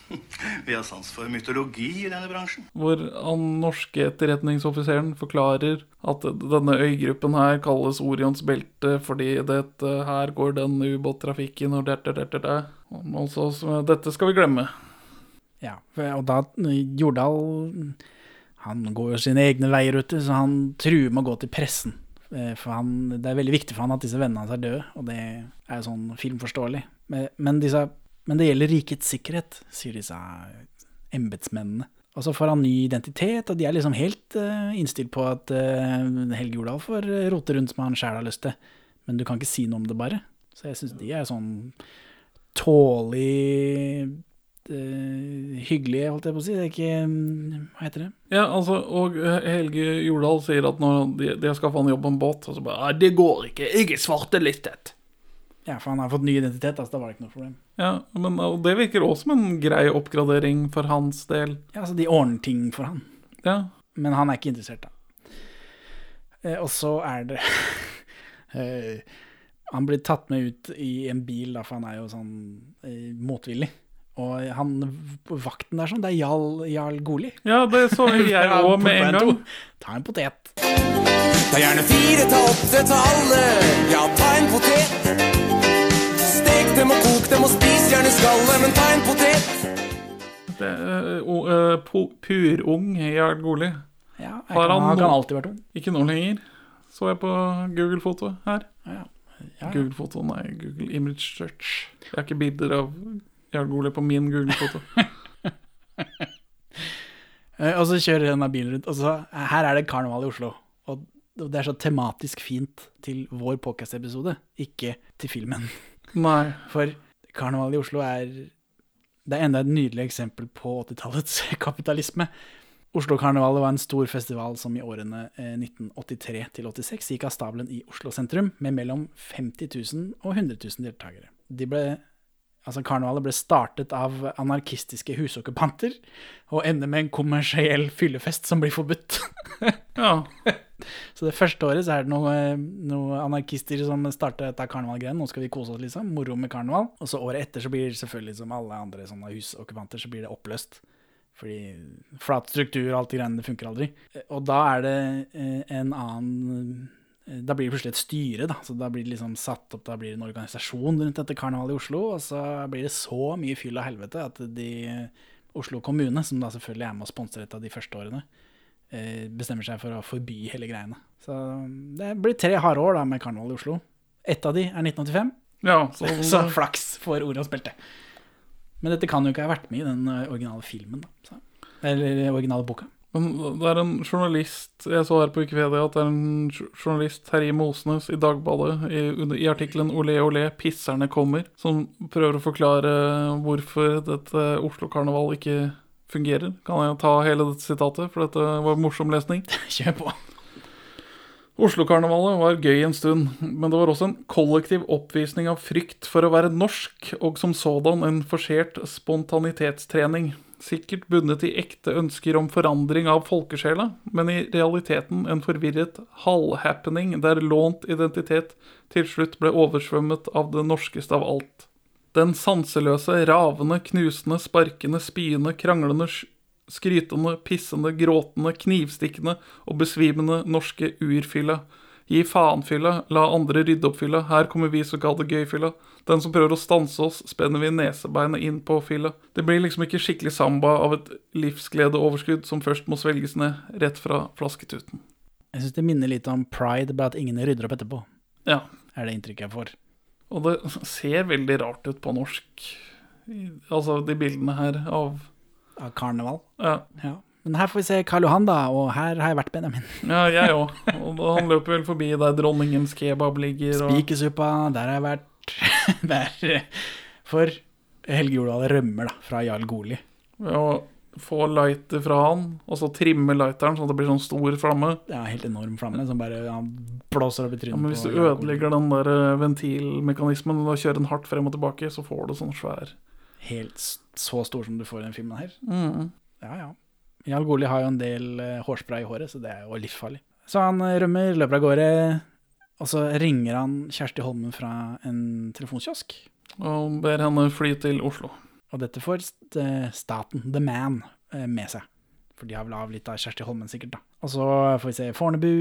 Vi har sans for mytologi i denne bransjen. Hvor han norske etterretningsoffiseren forklarer at denne øygruppen her kalles Orions belte fordi dette her går den ubåttrafikken og der, der, der, der. så, så dette skal vi glemme. Ja, og da Jordal Han går jo sine egne veier, ute, så han truer med å gå til pressen. Eh, For han, det er veldig viktig for han at disse vennene hans er døde, og det er jo sånn filmforståelig. Men, men, disse, men det gjelder rikets sikkerhet, sier disse embetsmennene. Og så får han ny identitet, og de er liksom helt uh, innstilt på at uh, Helge Jordal får eh, rote rundt som han sjæl har lyst til. Men du kan ikke si noe om det, bare. Så jeg syns de er sånn tålig eh, hyggelige, holdt jeg på å si. Det er ikke mm, Hva heter det? Ja, altså, og Helge Jordal sier at når de, de har skaffa han jobb på en båt, og så bare «Nei, Det går ikke, jeg er svartelistet. Ja, for han har fått ny identitet, altså, da var det ikke noe problem. Ja, men og det virker også som en grei oppgradering for hans del. Ja, altså, de ordner ting for han. Ja. Men han er ikke interessert, da. Eh, og så er det eh, Han blir tatt med ut i en bil, da, for han er jo sånn eh, motvillig. Og han vakten der sånn, det er Jarl, Jarl Goli. Ja, det så jeg òg med en gang. Ta en potet. Ta gjerne fire, ta åtte, ta alle. Ja, ta en potet. Dem og kok dem og spis gjerne skallet, men ta en potet. Eh, po- purung Jarl Goli. Ja, jeg kan- han kan alltid vært ung. Ikke nå lenger. Så jeg på Google-fotoet her. Ja, Ja. Google-foto, nei, Google Image Search. Jeg har ikke bilder av Jarl Goli på min Google-foto. Eh, Og så kjører denne bilen rundt, og så her er det karneval i Oslo. Og det er så tematisk fint til vår podcast-episode, ikke til filmen. Nei. For karnevalet i Oslo er Det er enda et nydelig eksempel på 80-tallets kapitalisme. Oslo-karnevalet var en stor festival som i årene eh, 1983 til 86 gikk av stabelen i Oslo sentrum med mellom 50 000 og 100 000 deltakere. De ble Altså, karnevalet ble startet av anarkistiske husokkupanter, og ender med en kommersiell fyllefest som blir forbudt. ja. Så det første året så er det noen noe anarkister som starter dette karnevalgreiene. Nå skal vi kose oss, liksom. Moro med karneval. Og så året etter så blir det selvfølgelig, som alle andre sånne husokkupanter, så blir det oppløst. Fordi flat struktur og alt det greiene, det funker aldri. Og da er det eh, en annen eh, Da blir det plutselig et styre, da. Så da blir det liksom satt opp, da blir det en organisasjon rundt dette karnevalet i Oslo. Og så blir det så mye fyll av helvete at de Oslo kommune, som da selvfølgelig er med å et dette de første årene, eh, bestemmer seg for å forby hele greiene. Så det blir tre harde år da med karneval i Oslo. Ett av de er 1985. Ja, så, så flaks for ordet og spilte. Men dette kan jo ikke ha vært med i den eh, originale filmen, da. Så. Eller originale boka. Men det er en journalist Jeg så her på Wikipedia at det er en journalist, Terje Mosnes, i Dagbladet, i, i artikkelen 'Olé, olé, pisserne kommer', som prøver å forklare hvorfor dette Oslo-karneval ikke fungerer. Kan jeg ta hele dette sitatet, for dette var morsom lesning? Kjør på. Oslo-karnevalet var gøy en stund, men det var også en kollektiv oppvisning av frykt for å være norsk, og som sådan en forsert spontanitetstrening. Sikkert bundet i ekte ønsker om forandring av folkesjela, men i realiteten en forvirret halvhappening der lånt identitet til slutt ble oversvømmet av det norskeste av alt. Den sanseløse, ravende, knusende, sparkende, spyende, kranglende, skrytende, pissende, gråtende, knivstikkende og besvimende norske urfylla. Gi faen-fylla, la andre rydde opp fylla, her kommer vi det gøy-fylla. Den som prøver å stanse oss, spenner vi nesebeinet inn på fylla. Det blir liksom ikke skikkelig samba av et livsgledeoverskudd som først må svelges ned, rett fra flasketuten. Jeg syns det minner litt om pride, bare at ingen rydder opp etterpå. Ja. Er det inntrykket jeg får. Og det ser veldig rart ut på norsk. Altså de bildene her av Av karneval. Ja. Ja. Men her får vi se Karl Johan, da, og her har jeg vært Benjamin. Ja, jeg òg. Og da- han løper vel forbi der dronningens kebab ligger. Og... Spikersuppa, der har jeg vært. der. For Helge Jordal rømmer da, fra Jarl Goli. Ja, og få lighter fra han, og så trimme lighteren sånn at det blir sånn stor flamme. Ja, helt enorm flamme som bare ja, blåser opp i trynet Ja, men hvis du ødelegger den der eh, ventilmekanismen og kjører den hardt frem og tilbake, så får du sånn svær Helt så stor som du får i den filmen her. Mm. Ja, ja. Jarl Goli har jo en del eh, hårspray i håret, så det er jo livsfarlig. Så han eh, rømmer, løper av gårde, og så ringer han Kjersti Holmen fra en telefonkiosk. Og ber henne fly til Oslo. Og dette får eh, staten, The Man, eh, med seg. For de har vel av litt av Kjersti Holmen, sikkert. da. Og så får vi se Fornebu.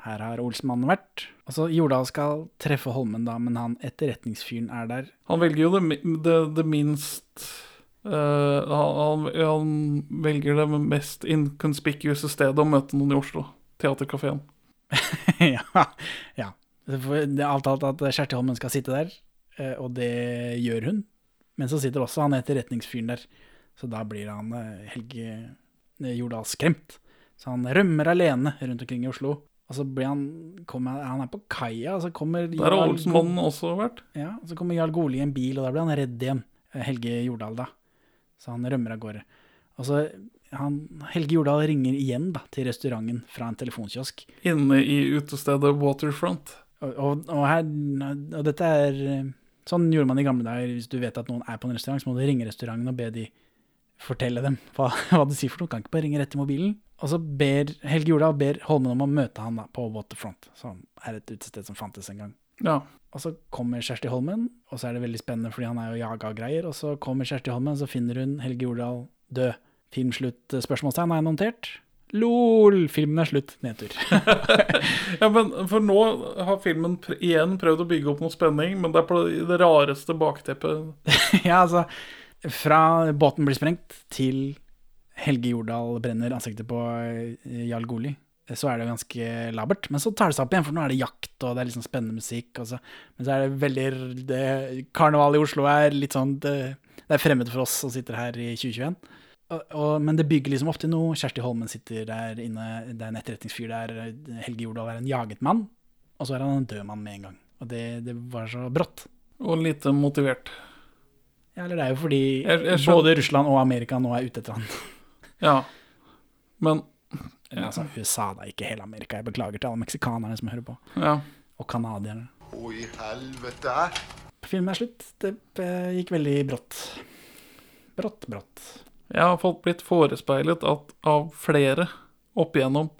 Her har Olsmannen vært. Og så Jordal skal treffe Holmen, da, men han etterretningsfyren er der. Han velger jo det, det, det minst uh, han, han, velger det mest inconspicuous stedet å møte noen i Oslo. Teaterkafeen. ja. ja. Det alt alt at Kjersti Holmen skal sitte der, og det gjør hun. Men så sitter også han etterretningsfyren der, så da blir han eh, Helge eh, Jordal skremt. Så han rømmer alene rundt omkring i Oslo. Og så blir han, kommer, han er på kaia, og så kommer Der har Olsmannen Olsenmannen også vært. Ja, og så kommer Jarl Goli i en bil, og da blir han redd igjen. eh, Helge Jordal, da. Så han rømmer av gårde. Og så han, Helge Jordal ringer igjen da, til restauranten fra en telefonkiosk. Inne i utestedet Waterfront. Og, og, og, her, og dette er Sånn gjorde man i gamle dager. Hvis du vet at noen er på en restaurant, så må du ringe restauranten og be de fortelle dem hva, hva de sier for noe. Kan ikke bare ringe rett i mobilen. Og så ber Helge Jordal ber Holmen om å møte han da, på Waterfront, som er et utested som fantes en gang. Ja. Og så kommer Kjersti Holmen, og så er det veldig spennende fordi han er jo jaga greier. Og så kommer Kjersti Holmen, så finner hun Helge Jordal død. Filmslutt? eh, Spørsmålstegn har jeg notert. LOL! Filmen er slutt. Nedtur. Ja, men For nå har filmen pr igjen prøvd å bygge opp noe spenning, men det er på det rareste bakteppet. ja, altså Fra båten blir sprengt til Helge Jordal brenner ansiktet på eh, Jarl Goli. så er det ganske labert. Men så tar det seg opp igjen, for nå er det jakt, og det er litt sånn spennende musikk. Så, men så er det veldig det, Karneval i Oslo er litt sånn det, det er fremmed for oss som sitter her i 2021. Og, og, men det bygger liksom til noe. Kjersti Holmen sitter der inne, det er en etterretningsfyr der. Helge Jordal er en jaget mann, og så er han en død mann med en gang. Og det, det var så brått. Og lite motivert. Ja, eller det er jo fordi Jeg- jeg både Russland og Amerika nå er ute etter han. Ja, men ja. altså, USA, da, ikke hele Amerika. Jeg beklager til alle meksikanerne som hører på. Ja. Og canadierne. Å, i helvete. Filmen er slutt. Det eh, gikk veldig brått. Brått, brått. Jeg har fått blitt forespeilet at, av flere opp igjennom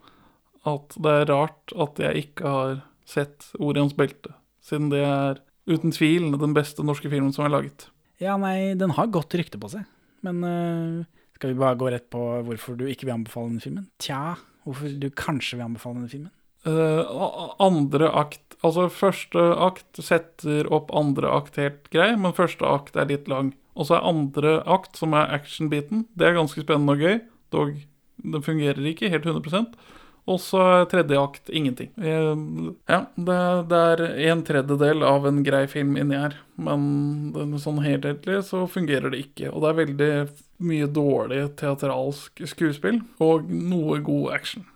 at det er rart at jeg ikke har sett Orions belte, siden det er uten tvil den beste norske filmen som er laget. Ja, nei, den har godt rykte på seg. Men uh, skal vi bare gå rett på hvorfor du ikke vil anbefale denne filmen? Tja, hvorfor du kanskje vil anbefale denne filmen? Uh, andre akt Altså, første akt setter opp andre akt helt grei, men første akt er litt lang. Og så er andre akt, som er action-biten, det er ganske spennende og gøy. Dog, den fungerer ikke helt 100% Og så er tredje akt ingenting. Eh, Ja, det, det er en tredjedel av en grei film inni her, men sånn helhetlig så fungerer det ikke. Og det er veldig mye dårlig teatralsk skuespill og noe god action.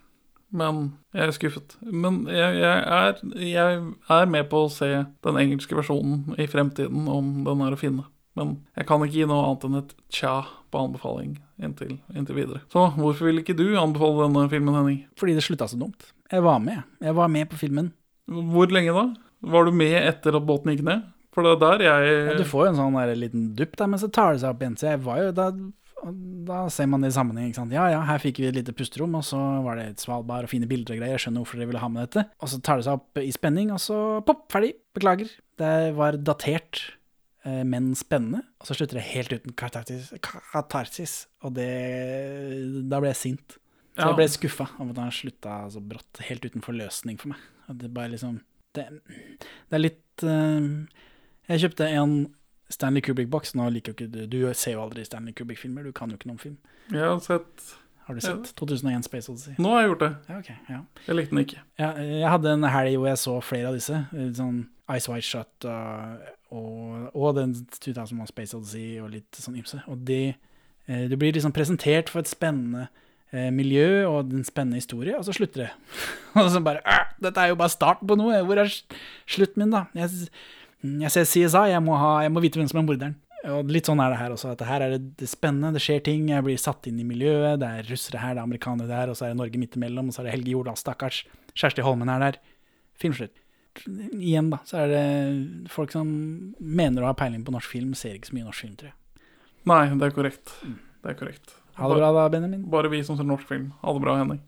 Men jeg er skuffet. Men jeg, jeg, er, jeg er med på å se den engelske versjonen i fremtiden, om den er å finne. Men jeg kan ikke gi noe annet enn et tja på anbefaling inntil, inntil videre. Så hvorfor vil ikke du anbefale denne filmen, Henning? Fordi det slutta så dumt. Jeg var med. Jeg var med på filmen. Hvor lenge da? Var du med etter at båten gikk ned? For det er der jeg Ja, du får jo en sånn der liten dupp der, men så tar det seg opp igjen. Så jeg var jo da da ser man det i sammenheng. ikke sant? Ja ja, her fikk vi et lite pusterom, og så var det et Svalbard og fine bilder og greier. Jeg skjønner hvorfor dere ville ha med dette. Og så tar det seg opp i spenning, og så pop, ferdig. Beklager. Det var datert, men spennende. Og så slutter det helt uten katarsis. katarsis og det Da ble jeg sint. Så jeg ble skuffa av at han slutta så brått, helt uten forløsning for meg. Det bare liksom Det, det er litt uh, Jeg kjøpte en Stanley Kubrick-boks. Nå liker jo ikke du Du ser jo aldri Stanley Kubrick-filmer, du kan jo ikke noen film. Jeg har sett Har du sett 2001 Space Odyssey? Nå har jeg gjort det. Ja, okay, ja. Jeg likte den ikke. Ja, jeg hadde en helg hvor jeg så flere av disse. Sånn Ice White Shut uh, og, og den 2001 Space Odyssey og litt sånn ymse. Og de, eh, du blir liksom presentert for et spennende eh, miljø og en spennende historie, og så slutter det. og så bare «Åh, Dette er jo bare starten på noe. Hvor er slutten min, da? Jeg, jeg ser CSI, jeg må, ha, jeg må vite hvem som er morderen. Og litt sånn er det her også. at Her er det, det spennende, det skjer ting. Jeg blir satt inn i miljøet. Det er russere her, det er amerikanere der, og så er det Norge midt imellom. Og så er det Helge Jordal, stakkars. Kjersti Holmen er der. Filmslutt. Igjen, da, så er det folk som mener å ha peiling på norsk film, ser ikke så mye norsk film, tror jeg. Nei, det er korrekt. Det er korrekt. Ha det bra da, Benjamin. Bare vi som ser norsk film. Ha det bra, Henning.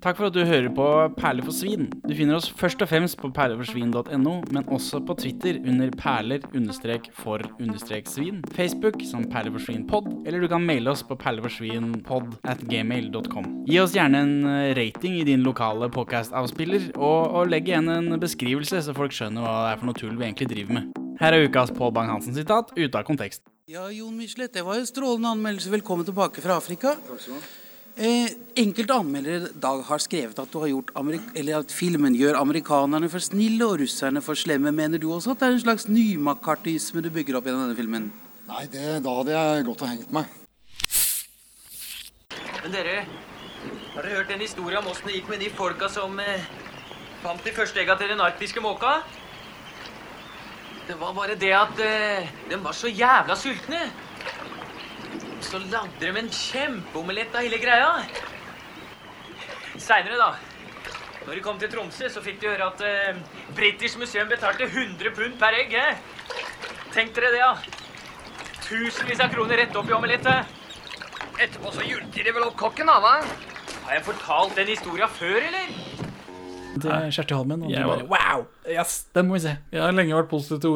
Takk for at du hører på Perler for svin. Du finner oss først og fremst på perleforsvin.no, men også på Twitter under perler-for-svin, Facebook som perleforsvinpod, eller du kan maile oss på perleforsvinpod at gmail.com. Gi oss gjerne en eh, rating i din lokale podcast-avspiller, og, og legg igjen en beskrivelse, så folk skjønner hva det er for noe tull vi egentlig driver med. Her er ukas Pål Bang-Hansen-sitat ute av kontekst. Ja, Jon Michelet, det var en strålende anmeldelse. Velkommen tilbake fra Afrika. Eh, enkelte anmeldere i dag har skrevet at, du har gjort eller at filmen gjør amerikanerne for snille og russerne for slemme. Mener du også at det er en slags nymakartisme du bygger opp gjennom denne filmen? Nei, det, da hadde jeg gått og hengt meg. Men dere, har dere hørt den historien om åssen det gikk med de folka som eh, fant de første egga til den arktiske måka? Det var bare det at eh, de var så jævla sultne. Så lagde de en kjempeomelett av hele greia. Seinere, da. Når de kom til Tromsø, så fikk de høre at eh, British Museum betalte 100 pund per egg. Eh? Tenk dere det, ja. Tusenvis av kroner rett opp i omelettet. Etterpå så hjulpte de vel opp kokken, da, hva? Har jeg fortalt den historien før, eller? Til Kjersti Holmen, og Jeg bare wow! Yes, den må vi se. Jeg har lenge vært positiv til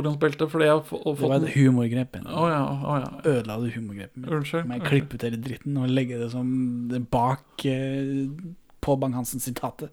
få- Det var et humorgrep. Oh, ja, oh, ja. Ødela du humorgrepet mitt? Unnskyld, Må jeg klippe ut hele dritten og legge det som det bak eh, på Bang-Hansen-sitatet?